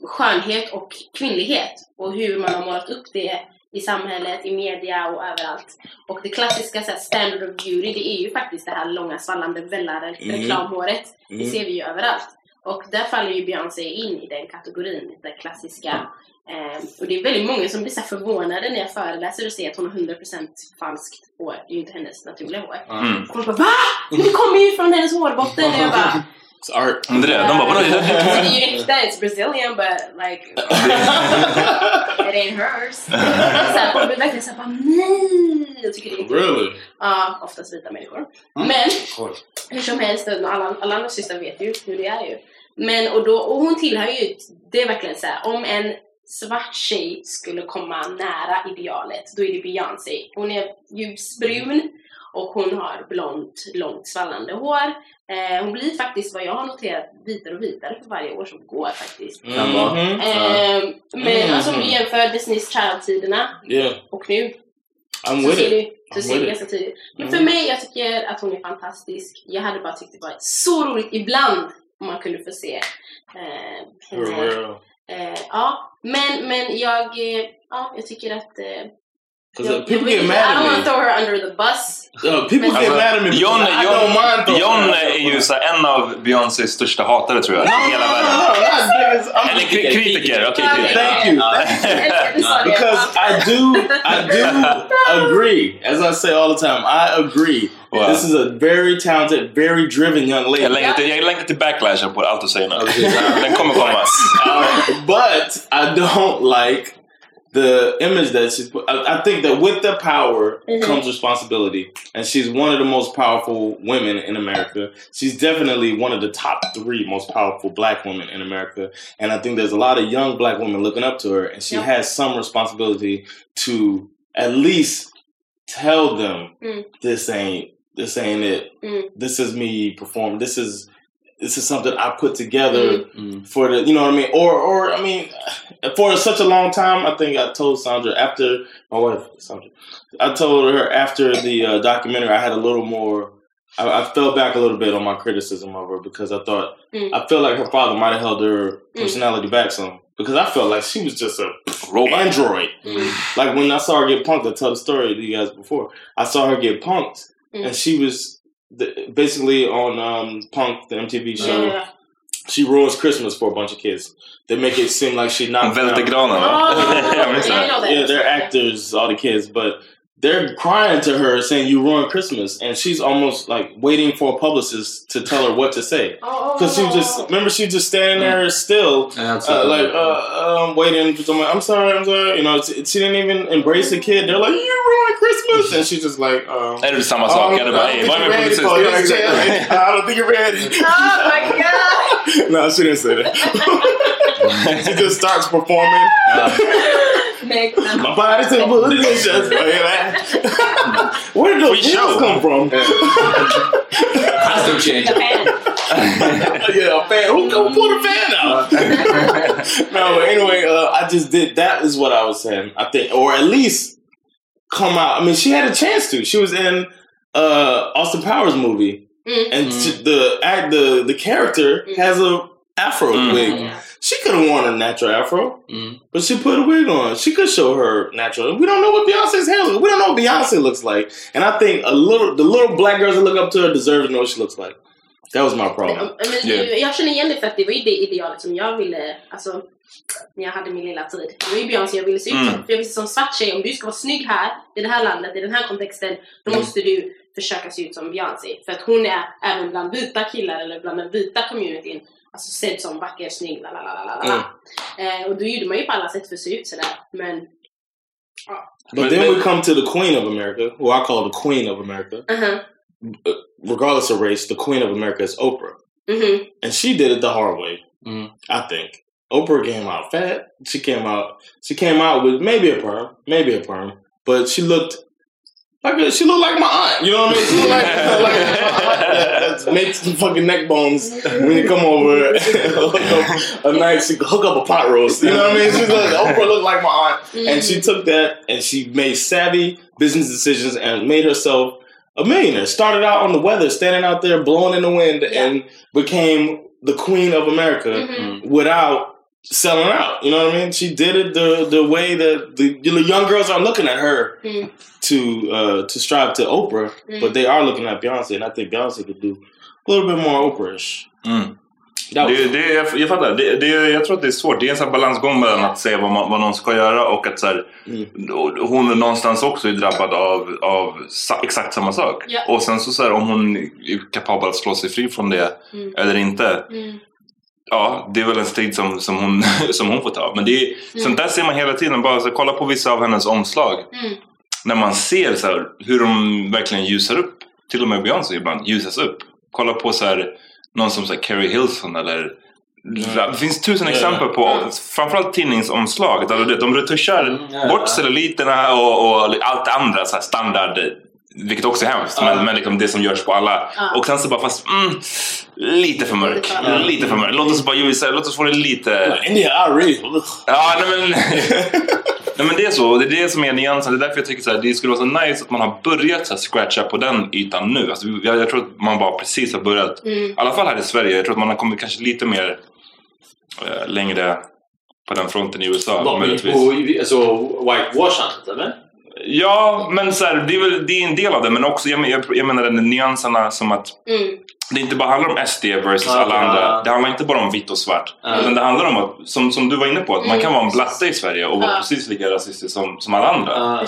skönhet och kvinnlighet och hur man har målat upp det i samhället, i media och överallt. Och det klassiska så här, standard of beauty, det är ju faktiskt det här långa svallande vällade Mm. reklamhåret. Det Mm. ser vi ju överallt. Och där faller ju Beyoncé in i den kategorin, den klassiska. Eh, och det är väldigt många som blir så förvånade när jag föreläser och ser att hon har 100% falskt hår. Det är ju inte hennes naturliga hår. Mm. Folk bara VA? Men det kommer ju från hennes hårbotten! Och jag bara It's art. Det är det. De bara, vadå? Det är ju äkta, it's Brazilian but like it ain't hers. Såhär, folk blir verkligen såhär bara nej! Jag tycker det är inte Really? Ja, oftast vita människor. Men hur som helst, alla, alla andra systrar vet ju hur det är ju. Men och, då, och hon tillhör ju, det är verkligen så här, om en svart tjej skulle komma nära idealet, då är det Beyoncé. Hon är ljusbrun och hon har blont, långt svallande hår. Eh, hon blir faktiskt, vad jag har noterat, vitare och vitare för varje år som går faktiskt. Mm. Mhm. Eh, men Mm. alltså om du jämför Disneys Child-tiderna Yeah. och nu I'm så with ser, it. du, så I'm ser det with ganska it. tydligt. Men Mm. för mig, jag tycker att hon är fantastisk. Jag hade bara tyckt det var så roligt ibland om man kunde få se eh, henne. Eh, ja, men, men jag, eh, ja, jag tycker att jag, people jag, get I mad don't at want me. to throw her under the bus. Uh, people get mad at me. John, I John, don't mind John är ju så en av Beyoncés största hatare tror jag. No, i hela no, världen. no, no, I'm- Eller kri- kritiker. Okej, kritiker. Thank you. because I do, I do agree. As I say all the time, I agree. Wow. This is a very talented, very driven young lady. Jag längtar till, jag längtar till backlashen på allt du säger nu. Den kommer komma. Uh, but I don't like the image that she's put. I, I think that with the power Mhm. comes responsibility, and she's one of the most powerful women in America. She's definitely one of the top three most powerful black women in America, and I think there's a lot of young black women looking up to her, and she Yep. has some responsibility to at least tell them Mm. this ain't this ain't it. Mm. This is me perform. This is this is something I put together Mm. for the you know what I mean. Or or I mean, for such a long time, I think I told Sandra after my wife Sandra, I told her after the uh, documentary, I had a little more. I, I fell back a little bit on my criticism of her because I thought Mm. I felt like her father might have held her personality back some because I felt like she was just a Robot. android. Like when I saw her get punked, I tell the story to you guys before. I saw her get punked, Mm. and she was the, basically on um, Punk, the MTV show. Yeah. She ruins Christmas for a bunch of kids. They make it seem like she knocked Välter down- granen. Oh, yeah, I det. know that. Yeah, they're actors, all the kids, but they're crying to her saying you ruined Christmas, and she's almost like waiting for a publicist to tell her what to say. Oh, Because she just remember she just standing there still, uh, like uh, um, waiting for someone. I'm sorry, I'm sorry. You know, she, she didn't even embrace the kid. They're like, "You ruined Christmas," and she's just like, um, Är det samma sak? "Oh, Är det I bara, don't "Hey, think vad you're ready publicist?" it." I don't think you're ready. Oh my god! no, she didn't say that. she just starts performing. Make My body's a delicious. Where did those show. wheels come from? Costume change. yeah, a fan. Who come pull the fan out? no, but anyway, uh, I just did. That is what I was saying. I think, or at least come out. I mean, she had a chance to. She was in uh, Austin Powers movie, Mm. and she- the act, the the character has a afro Mm. wig. She could have worn a natural afro, but she put a wig on. She could show her natural. We don't know what Beyonce's hair looks. We don't know what Beyonce looks like, and I think a little the little black girls that look up to her deserve to know what she looks like. That was my problem. Men jag känner igen det för att det var ju det idealet som jag ville, alltså när jag hade min lilla tid. Det var ju Beyoncé jag ville se ut som. Mm. För jag visste som svart tjej, om du ska vara snygg här, i det här landet, i den här kontexten, då Mm. måste du försöka se ut som Beyoncé. För att hon är även bland vita killar eller bland den vita communityn alltså sedd som vacker, snygg, la la la la la. Mm. Eh, och då gjorde man ju på alla sätt för att se ut sådär. Men But then we come to the Queen of America, who I call the Queen of America. uh-huh. Regardless of race, the Queen of America is Oprah. Mhm. And she did it the hard way, I think. Oprah came out fat. She came out. She came out with maybe a perm, maybe a perm, but she looked like she looked like my aunt. You know what I mean? She looked like, like that makes some fucking neck bones when you come over. a night she hook up a pot roast. You know what I mean? She's like Oprah looked like my aunt, and she took that and she made savvy business decisions and made herself a millionaire. Started out on the weather, standing out there blowing in the wind, and became the queen of America Mhm. without selling out. You know what I mean? She did it the the way that the, the young girls are looking at her Mm. to uh, to strive to Oprah, Mm. but they are looking at Beyonce, and I think Beyonce could do a little bit more Oprah-ish. Mm. Det, det, jag, jag fattar. Det, det, jag tror att det är svårt. Det är en sån balansgång mellan att säga vad, man, vad någon ska göra och att så här, och hon någonstans också är drabbad av, av sa, exakt samma sak. Ja. Och sen så, så här, om hon är kapabel att slå sig fri från det Mm. eller inte. Mm. Ja, det är väl en strid som, som, hon, som hon får ta. Men det är, Mm. sånt där ser man hela tiden. Bara så, kolla på vissa av hennes omslag. Mm. När man ser så här, hur de verkligen ljusar upp. Till och med Beyoncé ibland ljusas upp. Kolla på så här, någon som så här, Carrie Hilson eller det finns tusen Ja. exempel på framförallt tidningsomslag. Där de, de retuschar ja. bort celluliterna och, och allt det andra så här standard. Vilket också är hemskt, men, men liksom det som görs på alla. Ja. Och sen så bara fast mm, lite för mörk. Lite för mörk. Lite för mörk. Låt oss bara visa, låt oss få det lite... India, really. Ja, nej men, nej men det är så. Det är det som är nyansen. Det är därför jag tycker så här, det skulle vara så nice att man har börjat så här, scratcha på den ytan nu. Alltså, jag, jag tror att man bara precis har börjat. Mm. I alla fall här i Sverige. Jag tror att man har kommit kanske lite mer eh, längre på den fronten i USA. Vad, möjligtvis. på, alltså whitewashandet eller? Ja, men så här, det, är väl, det är en del av det. Men också, jag, jag, jag menar den nyanserna som att Mm. det inte bara handlar om SD versus alla andra. Det handlar inte bara om vitt och svart. Ja. Utan det handlar om att, som, som du var inne på, att man Mm. kan vara en blatte i Sverige och vara Ja. precis lika rasistisk som, som alla andra.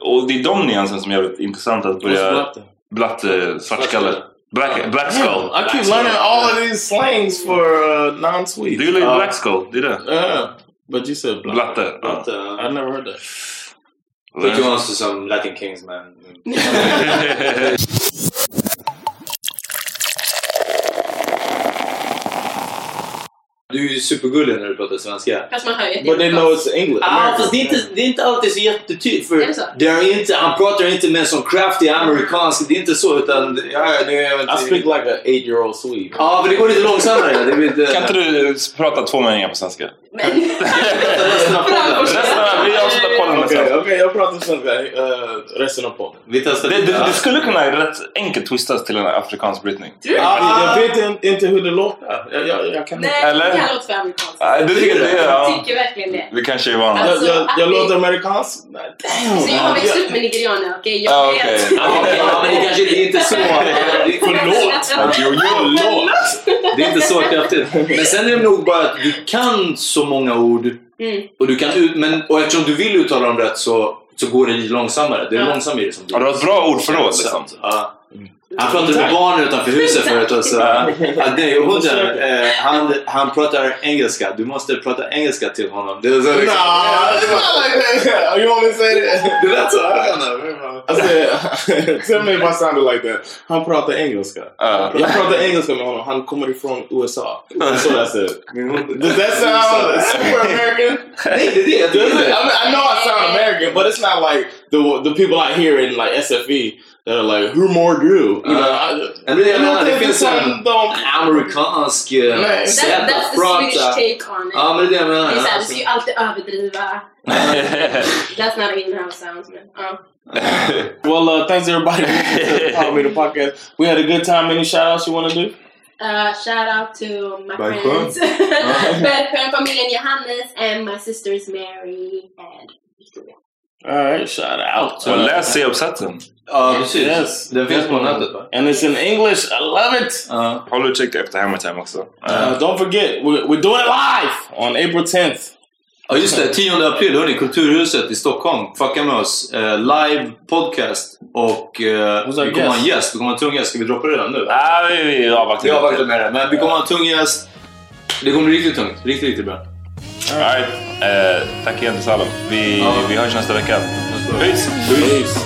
Och det är de nyanserna som är jävligt intressant att börja... blatte? Blatte, svartskalle. Black, black skull. I keep learning all of these slangs for uh, non-Swedes. Do you like Uh, black skull? Det är det. Yeah, but you said blatte. Blatte. But, uh, I never heard that. Put you on to some Latin Kings man. Du är ju supergullig när du pratar svenska. Fast man hör ju But they är know it's English. Ja, American. fast det är, inte, det är inte alltid så jättetydligt. För Är det så? det är inte, han pratar inte med en sån crafty amerikansk. Det är inte så utan... Ja, är I speak like an eight-year-old Swede. Ja, men det går lite långsammare. Det inte... Kan inte du prata två meningar på svenska? Resten av podden? Resten av, vi avslutar podden med Okej, okej, jag pratar svenska uh, resten av podden. Vi testar Det, lite. det, det skulle kunna rätt enkelt twistas till en afrikansk brytning. Ah, jag vet inte, inte hur det låter. Jag, jag, jag kan Nej, Eller? det här låter för amerikanskt. Du tycker det? Jag Ja. tycker verkligen det. Vi kanske är vana. Alltså, jag, jag, jag att låter amerikansk. Nej, damn. Så jag har växt upp med nigerianer, okej? Jag Ja, vet. ja, men det kanske det är inte så... Förlåt. Jo, jo, Förlåt. Det är inte så kraftigt. Men sen är det nog bara att du kan så många ord. Mm. Och, du kan men, och eftersom du vill uttala dem rätt så, så går det lite långsammare. Det är Ja. långsammare det som Ja, du har ett bra ordförråd liksom. Ja. Han pratade med barn utanför huset förut och så... Ja, nej, och hon, eh, han, han pratar engelska. Du måste prata engelska till honom. Det är så liksom, Nah. You want me to say that? Det lät så. I said, tell me if I sounded like that. Han pratar engelska. Ja. Jag pratar engelska med honom. Han kommer ifrån USA. Så that's it. Does that sound super American? Nej, det är det. I, I know I sound American, but it's not like the the people out here in like SFE that are like, who more Drew? You know, I, Men det, är- jag det, det tänker finns en de... amerikansk Nej. sätt That, that's att the Swedish take on it. Ja, men det är det jag menar. Det är såhär, du Alltså. ska ju alltid överdriva. That's not in-house sounds, men ja. Well, uh, thanks everybody for listening to Power Podcast. We had a good time. Any shout outs you want to do? Uh, shout out to my Bergsjön. friends. Bergsjön, familjen Johannes and my sisters Mary and Victoria. All right, shout out. Och läs C-uppsatsen. Ja, precis. Yes. Den finns på nätet va? And it's in English. I love it. Håll utkik efter Hammer Time också. Uh, don't forget, we're, we're doing it live on April 10th. Ja just det, 10 april hörni, Kulturhuset i Stockholm. Fucka med oss. Eh, live podcast och eh, vi kommer guest? ha en gäst. Vi kommer ha en tung gäst. Ska vi droppa det redan nu? Ja, vi, vi avvaktar Vi avvaktar med det. Men vi kommer ha en tung gäst. Det kommer bli riktigt tungt. Riktigt, riktigt bra. All right. Eh, tack igen till Salom. Vi, Ja. vi hörs nästa vecka. Peace! Peace.